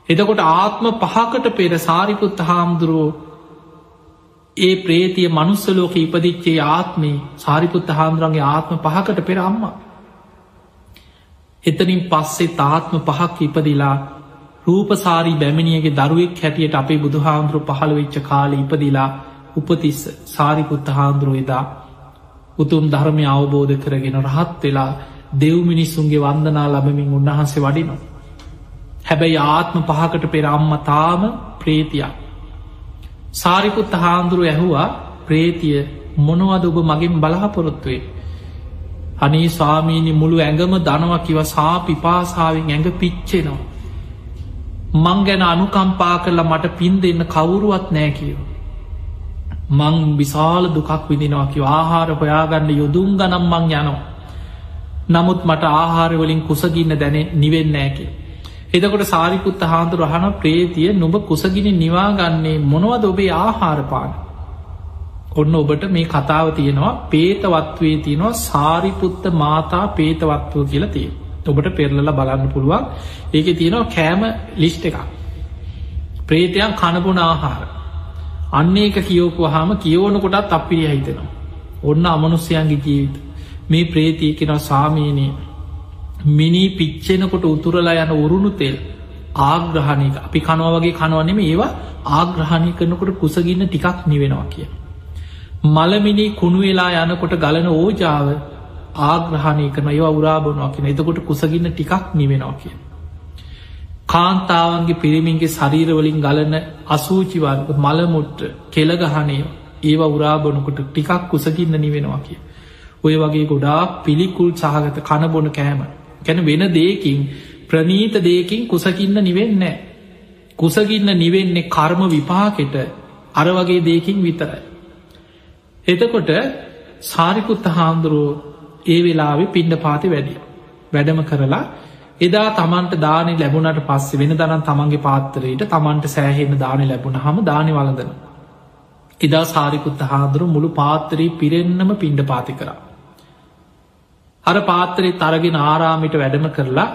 එතකොට ආත්ම පහකට පෙර සාරිකුත් හාමුදුරුවෝ ඒ ප්‍රේතිය මනුස්සලෝක ඉපදිච්චේ ආත්මේ සාරිකුත් හාමුදුරන්ගේ ආත්ම පහකට පෙර අම්මා. එතනින් පස්සේ තාත්ම පහක් ඉපදිලා රූපසාරී බැමිණියගේ දරුවෙක් හැටියට අපේ බුදුහාමුදුරු පහළ වෙච්ච කාල ඉපදිලා උපතිස්ස සාරිපුත්ත හාන්දුරුව එදා උතුම් ධර්මය අවබෝධ කරගෙන රහත් වෙලා දෙව් මිනිස්සුන්ගේ වන්දනා ලබමින් උන්වහන්සේ වඩිනවා. හැබැයි ආත්ම පහකට පෙර අම්ම තාම ප්‍රේතියක්. සාරිපුත්ත හාන්දුරුව ඇහුවා ප්‍රේතිය මොනවද ඔබ මගින් බලාපොරොත්තුවේ. අනේ ස්වාමීණි මුළු ඇඟම දනවා කිව සා පිපාසාාවෙන් ඇඟ පිච්චෙනවා. මං ගැන අනුකම්පා කරලා මට පින් දෙන්න කවුරුවත් නෑ කියව. මං විශාල දුකක් විදිනවා කිව ආහාර හොයාගන්න යොදුම් ගනම් මං යනවා. නමුත් මට ආහාරවලින් කුසගින්න දැන නිවෙන්න ෑකි. එදකොට සාරිකුත්ත හාන්දුර අහන ප්‍රේතිය නුඹ කුසගිනි නිවාගන්නේ මොනවද ඔබේ ආහාරපාන. ඔන්න ඔබට මේ කතාව තියෙනවා පේතවත්වේ තියෙනවා සාරිපුත්ත මාතා පේතවත්වෝ කියලා තිය. ඔබට පෙරලල බලන්න පුළුවන් ඒක තියෙනවා කෑම ලිස්්ට එකක්. ප්‍රේතයන් කණපුන ආහාර. අන්න ඒක කියෝපු හාම කියවනකොටත් අපිරි හිතෙනවා. ඔන්න අමනුස්්‍යයන්ගේ ජීවිත. මේ ප්‍රේතිය කෙන සාමීනය මිනි පිච්චෙනකොට උතුරලා යන උරුණු තෙල් ආග්‍රහණයක අපි කනුව වගේ කනුවනෙම ඒවා ආග්‍රහණය කරනකොට කුසගන්න ටිකක් නිවෙනවා කිය. මළමිනි කුණු වෙලා යනකොට ගලන ඕජාව ආග්‍රහණය කරන ඒවා උරාබනවා කියෙන එතකොට කුසගන්න ටිකක් නිවෙනවා කිය. කාන්තාවන්ගේ පිරිමින්ගේ ශරීරවලින් ගලන අසූචිවර්ග මළමුට්ට කෙළගහනය ඒවා උරාබොනකොට ටිකක් කුසගින්න නිවෙනවා කිය. ඔය වගේ ගොඩා පිළිකුල් සහගත කණබොන කෑම ගැන වෙන දේකින් ප්‍රනීත දේකින් කුසකින්න නිවෙන්නේ. කුසගින්න නිවෙන්නේ කර්ම විපාකෙට අර වගේ දේකින් විතරයි. එතකොට සාරිකුත්ත හාමුදුරුවෝ ඒ වෙලාවෙ පිණ්ඩ පාති වැඩිය. වැඩම කරලා එදා තමන්ට දානය ලැබුණට පස්සේ වෙන දනම් තමන්ගේ පාත්තරයට තමන්ට සෑහෙන්න දානය ලැබුණ හම දානය වලදන. එදා සාරිකුත්ත හාදුරු මුළු පාත්තරී පිරෙන්න්නම පිණ්ඩ පාති කරා. අර පාත්තරේ තරගෙන ආරාමිට වැඩම කරලා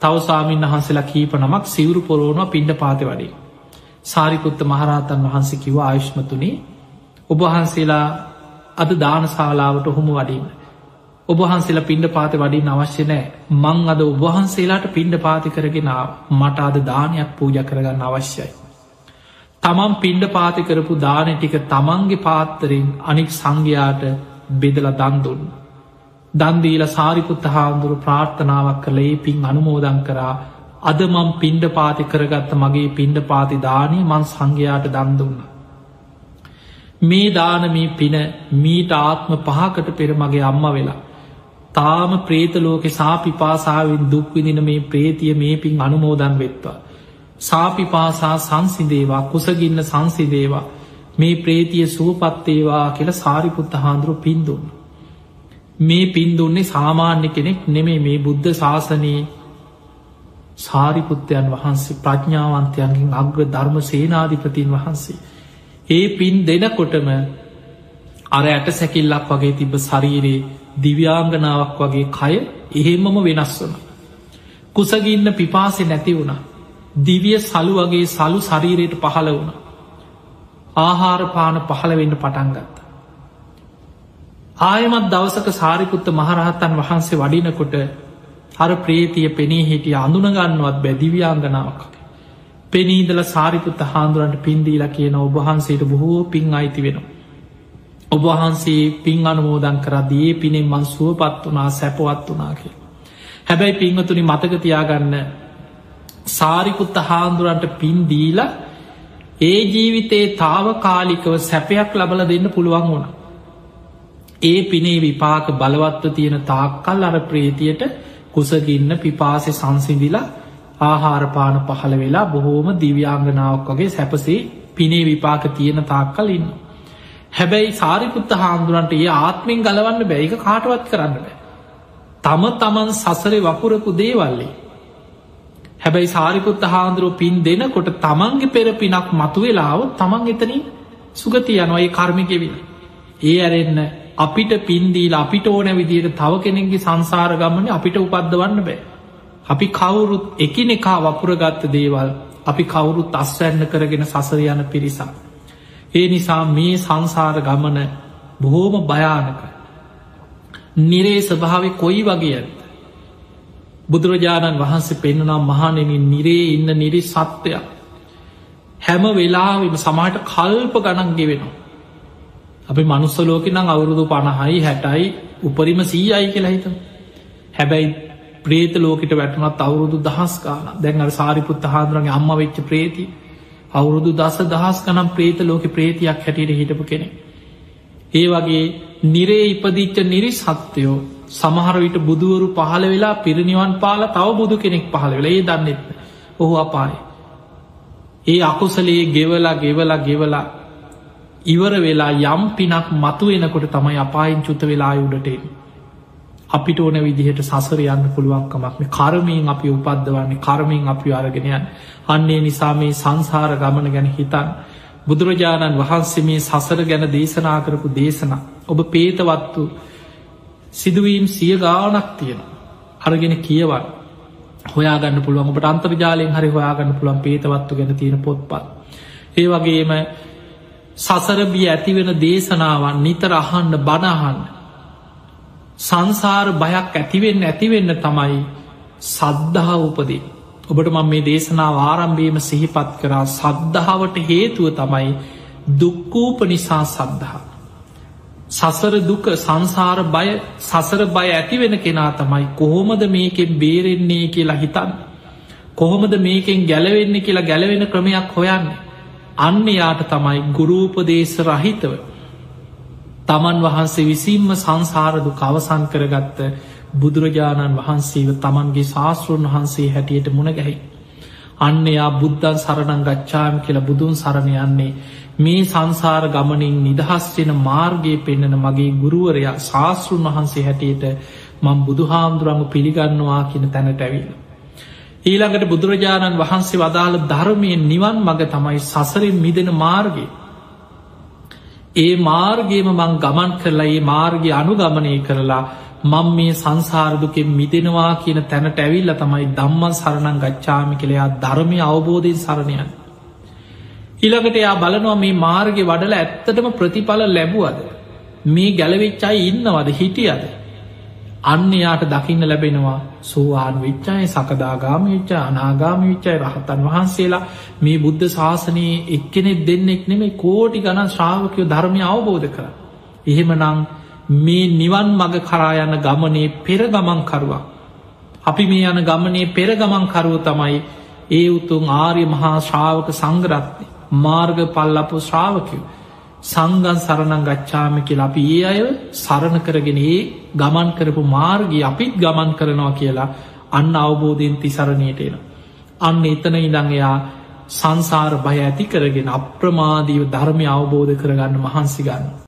තවසාමීන් වහන්සේලා කීප නමක් සිවරු පොරෝණවා පිණ්ඩ පාති වඩේ. සාරිකුත්ත මහරහතන් වහන්සේ කිව ආයුෂ්මතුනේ ඔබහන්සේලා අද දානශාලාවට ඔහොම වඩින්න. ඔබහන්සේලා පින්ඩ පාති වඩින් අවශ්‍ය නෑ මං අද ඔබහන්සේලාට පින්ඩ පාති කරගෙන මට අද දානයක් පූජ කරගන්න අවශ්‍යයි. තමන් පින්ඩ පාති කරපු දාන ටික තමන්ගේ පාත්තරෙන් අනික් සංඝයාට බෙදල දන්දුන්න. දන්දීල සාරිපුත්ත හාමුදුරු ප්‍රාර්ථනාවක් කළ ඒ පින් අනුමෝදන් කරා අද මං පින්ඩ පාති කරගත්ත මගේ පින්ඩ පාති දානය මං සංඝයාට දන්දුන්න. මේ දානමී පින මීට ආත්ම පහකට පෙර මගේ අම්ම වෙලා. තාම ප්‍රේතලෝක සාපිපාසාාවෙන් දුක්විදින මේ ප්‍රේතිය මේ පින් අනුමෝදන් වෙත්වා. සාපිපාසා සංසිදේවා කුසගින්න සංසිදේවා මේ ප්‍රේතිය සුවපත්තේවා කියල සාරිපුත්ත හාන්දුරු පින්දුන්න. මේ පින්දුන්නේ සාමාන්‍ය කෙනෙක් නෙමේ මේ බුද්ධ ශාසනයේ සාරිපුත්තයන් වහන්සේ ප්‍රඥාවන්තයන්ගෙන් අග්‍ර ධර්ම සේනාධිපතින් වහන්සේ. ඒ පින් දෙනකොටම අර ඇට සැකිල්ලක් වගේ තිබ ශරීරයේ දිව්‍යාංගනාවක් වගේ කය එහෙමම වෙනස් වන. කුසගින්න පිපාසෙ නැති වුණ. දිවිය සලු වගේ සලු ශරීරයට පහළ වුණ. ආහාරපාන පහළ වෙන්න පටන්ගත්ත. ආයමත් දවසක සාරිකුත්ත මහරහත්තන් වහන්සේ වඩිනකොට හර ප්‍රේතිය පෙනී හිටිය අඳුනගන්නවත් බැදිව්‍යාංගනාවක්. පෙනීදල සාරිකුත්ත හාන්දුරන්ට පින්දීලා කියන ඔබහන්සේට බොහෝ පින් අයිති වෙනවා. ඔබහන්සේ පින් අනුමෝදන් කරදී ඒ පිනෙන් මන් සුවපත් වනා සැපවත් වනා කිය. හැබැයි පින්වතුනි මතකතියාගන්න සාරිකුත්ත හාන්දුරන්ට පින් දීල ඒ ජීවිතයේ තාව කාලිකව සැපයක් ලබල දෙන්න පුළුවන් වුණ. ඒ පිනේ විපාක බලවත්ව තියෙන තාක්කල් අර ප්‍රේතියට කුසගින්න පිපාසෙ සංසිදිලා ආහාරපාන පහළ වෙලා බොහෝම දිව්‍යාංගනාවක් වගේ සැපසේ පිනේ විපාක තියෙන තාක්කල් ඉන්න. හැබැයි සාරිපුත්ත හාමුදුරන්ට ඒ ආත්මෙන් ගලවන්න බැයික කාටවත් කරන්න බෑ. තම තමන් සසරේ වපුරපු දේවල්ලේ. හැබැයි සාරිපුත්ත හාන්දුරුව පින් දෙනකොට තමන්ගේ පෙර පිනක් මතු වෙලාව තමන් එතනින් සුගති යනොයි කර්මිකෙවිල ඒ ඇරෙන්න අපිට පින්දීල අපිට ඕන විදියට තව කෙනෙගේ සංසාර ගමන අපිට උපද්ධවන්න බෑ අපි කවුරුත් එකිනෙකා වපුරගත්ත දේවල් අපි කවුරුත් අස්වැන්න කරගෙන සසර යන පිරිසා. ඒ නිසා මේ සංසාර ගමන බොහෝම භයානක. නිරේ ස්භාව කොයි වගේ ඇත්ත. බුදුරජාණන් වහන්සේ පෙන්නුනම් මහනෙනින් නිරේ ඉන්න නිරි සත්වයක්. හැම වෙලාවිම සමහට කල්ප ගණන් ගෙවෙනවා. අපි මනුස්සලෝක නම් අවුරුදු පණහයි හැටයි උපරිම සීයයි කියලා හිත. හැබැයි ප්‍රේත ලෝකට වැටනත් අවුරුදු දහස් කාන දැන්ව සාරිපුත් හාදුරගේ අම්ම වෙච්ච ප්‍රේති අවුරුදු දස දහස් කනම් ප්‍රේත ලෝක ප්‍රේතියක් හැටියට හිටපු කෙනෙ. ඒ වගේ නිරේ ඉපදිච්ච නිරි සත්‍යයෝ සමහරවිට බුදුවරු පහළ වෙලා පිරිනිවන් පාල තව බුදු කෙනෙක් පහළ වෙලා ඒ දන්නෙත් ඔහු අපායි. ඒ අකුසලේ ගෙවලා ගෙවලා ගෙවලා ඉවර වෙලා යම් පිනක් මතු වෙනකොට තමයි අපායින් චුත වෙලා උඩටෙන්. අපිට ඕන විදිහට සසර යන්න පුළුවන්කමක්න කරමයෙන් අපි උපද්ධවන්නේ කරමින් අපි අරගෙනයන් අන්නේ නිසා මේ සංසාර ගමන ගැන හිතන් බුදුරජාණන් වහන්සේ මේ සසර ගැන දේශනා කරපු දේශන ඔබ පේතවත්තු සිදුවීම් සිය ගානක් තියෙන අරගෙන කියවන් හොයාගන්න පුළුවන්. ඔබට අන්තර්ජාලයෙන් හරි හොයාගන්න පුළුවන් පේතවත්තු ගැන තියෙන පොත්පත්. ඒ වගේම සසරබිය ඇතිවෙන දේශනාවන් නිතර අහන්න බණහන්න සංසාර බයක් ඇතිවෙන්න ඇතිවෙන්න තමයි සද්ධහා උපදී. ඔබට මං මේ දේශනාව ආරම්භීම සිහිපත් කරා සද්ධාවට හේතුව තමයි දුක්කූප නිසා සද්ධහා. සසර දුක සංසාර බය සසර බය ඇතිවෙන කෙනා තමයි කොහොමද මේකෙන් බේරෙන්නේ කියලා හිතන්න. කොහොමද මේකෙන් ගැලවෙන්න කියලා ගැලවෙන ක්‍රමයක් හොයන්න. අන්න යාට තමයි ගුරූපදේශ රහිතව තමන් වහන්සේ විසින්ම සංසාරදු කවසන් කරගත්ත බුදුරජාණන් වහන්සේව තමන්ගේ ශාස්තෘන් වහන්සේ හැටියට මුණගැහි. අන්න එයා බුද්ධන් සරණං ගච්ඡාම කියලා බුදුන් සරණ යන්නේ මේ සංසාර ගමනින් නිදහස්වෙන මාර්ගය පෙන්නන මගේ ගුරුවරයා ශාස්තෘන් වහන්සේ හැටියට මං බුදුහාමුදුරම පිළිගන්නවා කියන තැනට ඇවිල. ඊළඟට බුදුරජාණන් වහන්සේ වදාළ ධර්මය නිවන් මඟ තමයි සසරෙන් මිදෙන මාර්ගය ඒ මාර්ගේම මං ගමන් කරලා ඒ මාර්ගය අනුගමනය කරලා මං මේ සංසාරදුකෙන් මිදෙනවා කියන තැනට ඇවිල්ල තමයි දම්මන් සරණං ගච්ඡාමි කළයා ධර්මය අවබෝධයෙන් සරණයන්. ඉළඟට එයා බලනවා මේ මාර්ග වඩල ඇත්තටම ප්‍රතිඵල ලැබුවද. මේ ගැලවෙච්චයි ඉන්නවද හිටියද. අන්න යාට දකින්න ලැබෙනවා සෝවාන් විච්චාය සකදාගාම විච්චා අනාගාම විච්චයි රහතන් වහන්සේලා මේ බුද්ධ ශාසනයේ එක්කෙනෙක් දෙන්නෙක් නෙමේ කෝටි ගණන් ශ්‍රාවකයෝ ධර්මය අවබෝධ කර. එහෙම නං මේ නිවන් මඟ කරායන්න ගමනේ පෙර ගමන්කරුවා. අපි මේ යන ගමනේ පෙර ගමන්කරුව තමයි ඒ උතුන් ආර්ය මහා ශ්‍රාවක සංගරත්ය මාර්ග පල්ලපු ශ්‍රාවකයෝ. සංගන් සරණං ගච්ඡාම කියලා අපි ඒ අය සරණ කරගෙන ඒ ගමන් කරපු මාර්ගී අපිත් ගමන් කරනවා කියලා අන්න අවබෝධයෙන් තිසරණයට එන. අන්න එතන ඉඳං එයා සංසාර බය ඇති කරගෙන අප්‍රමාදීව ධර්මය අවබෝධ කරගන්න මහන්සි ගන්න.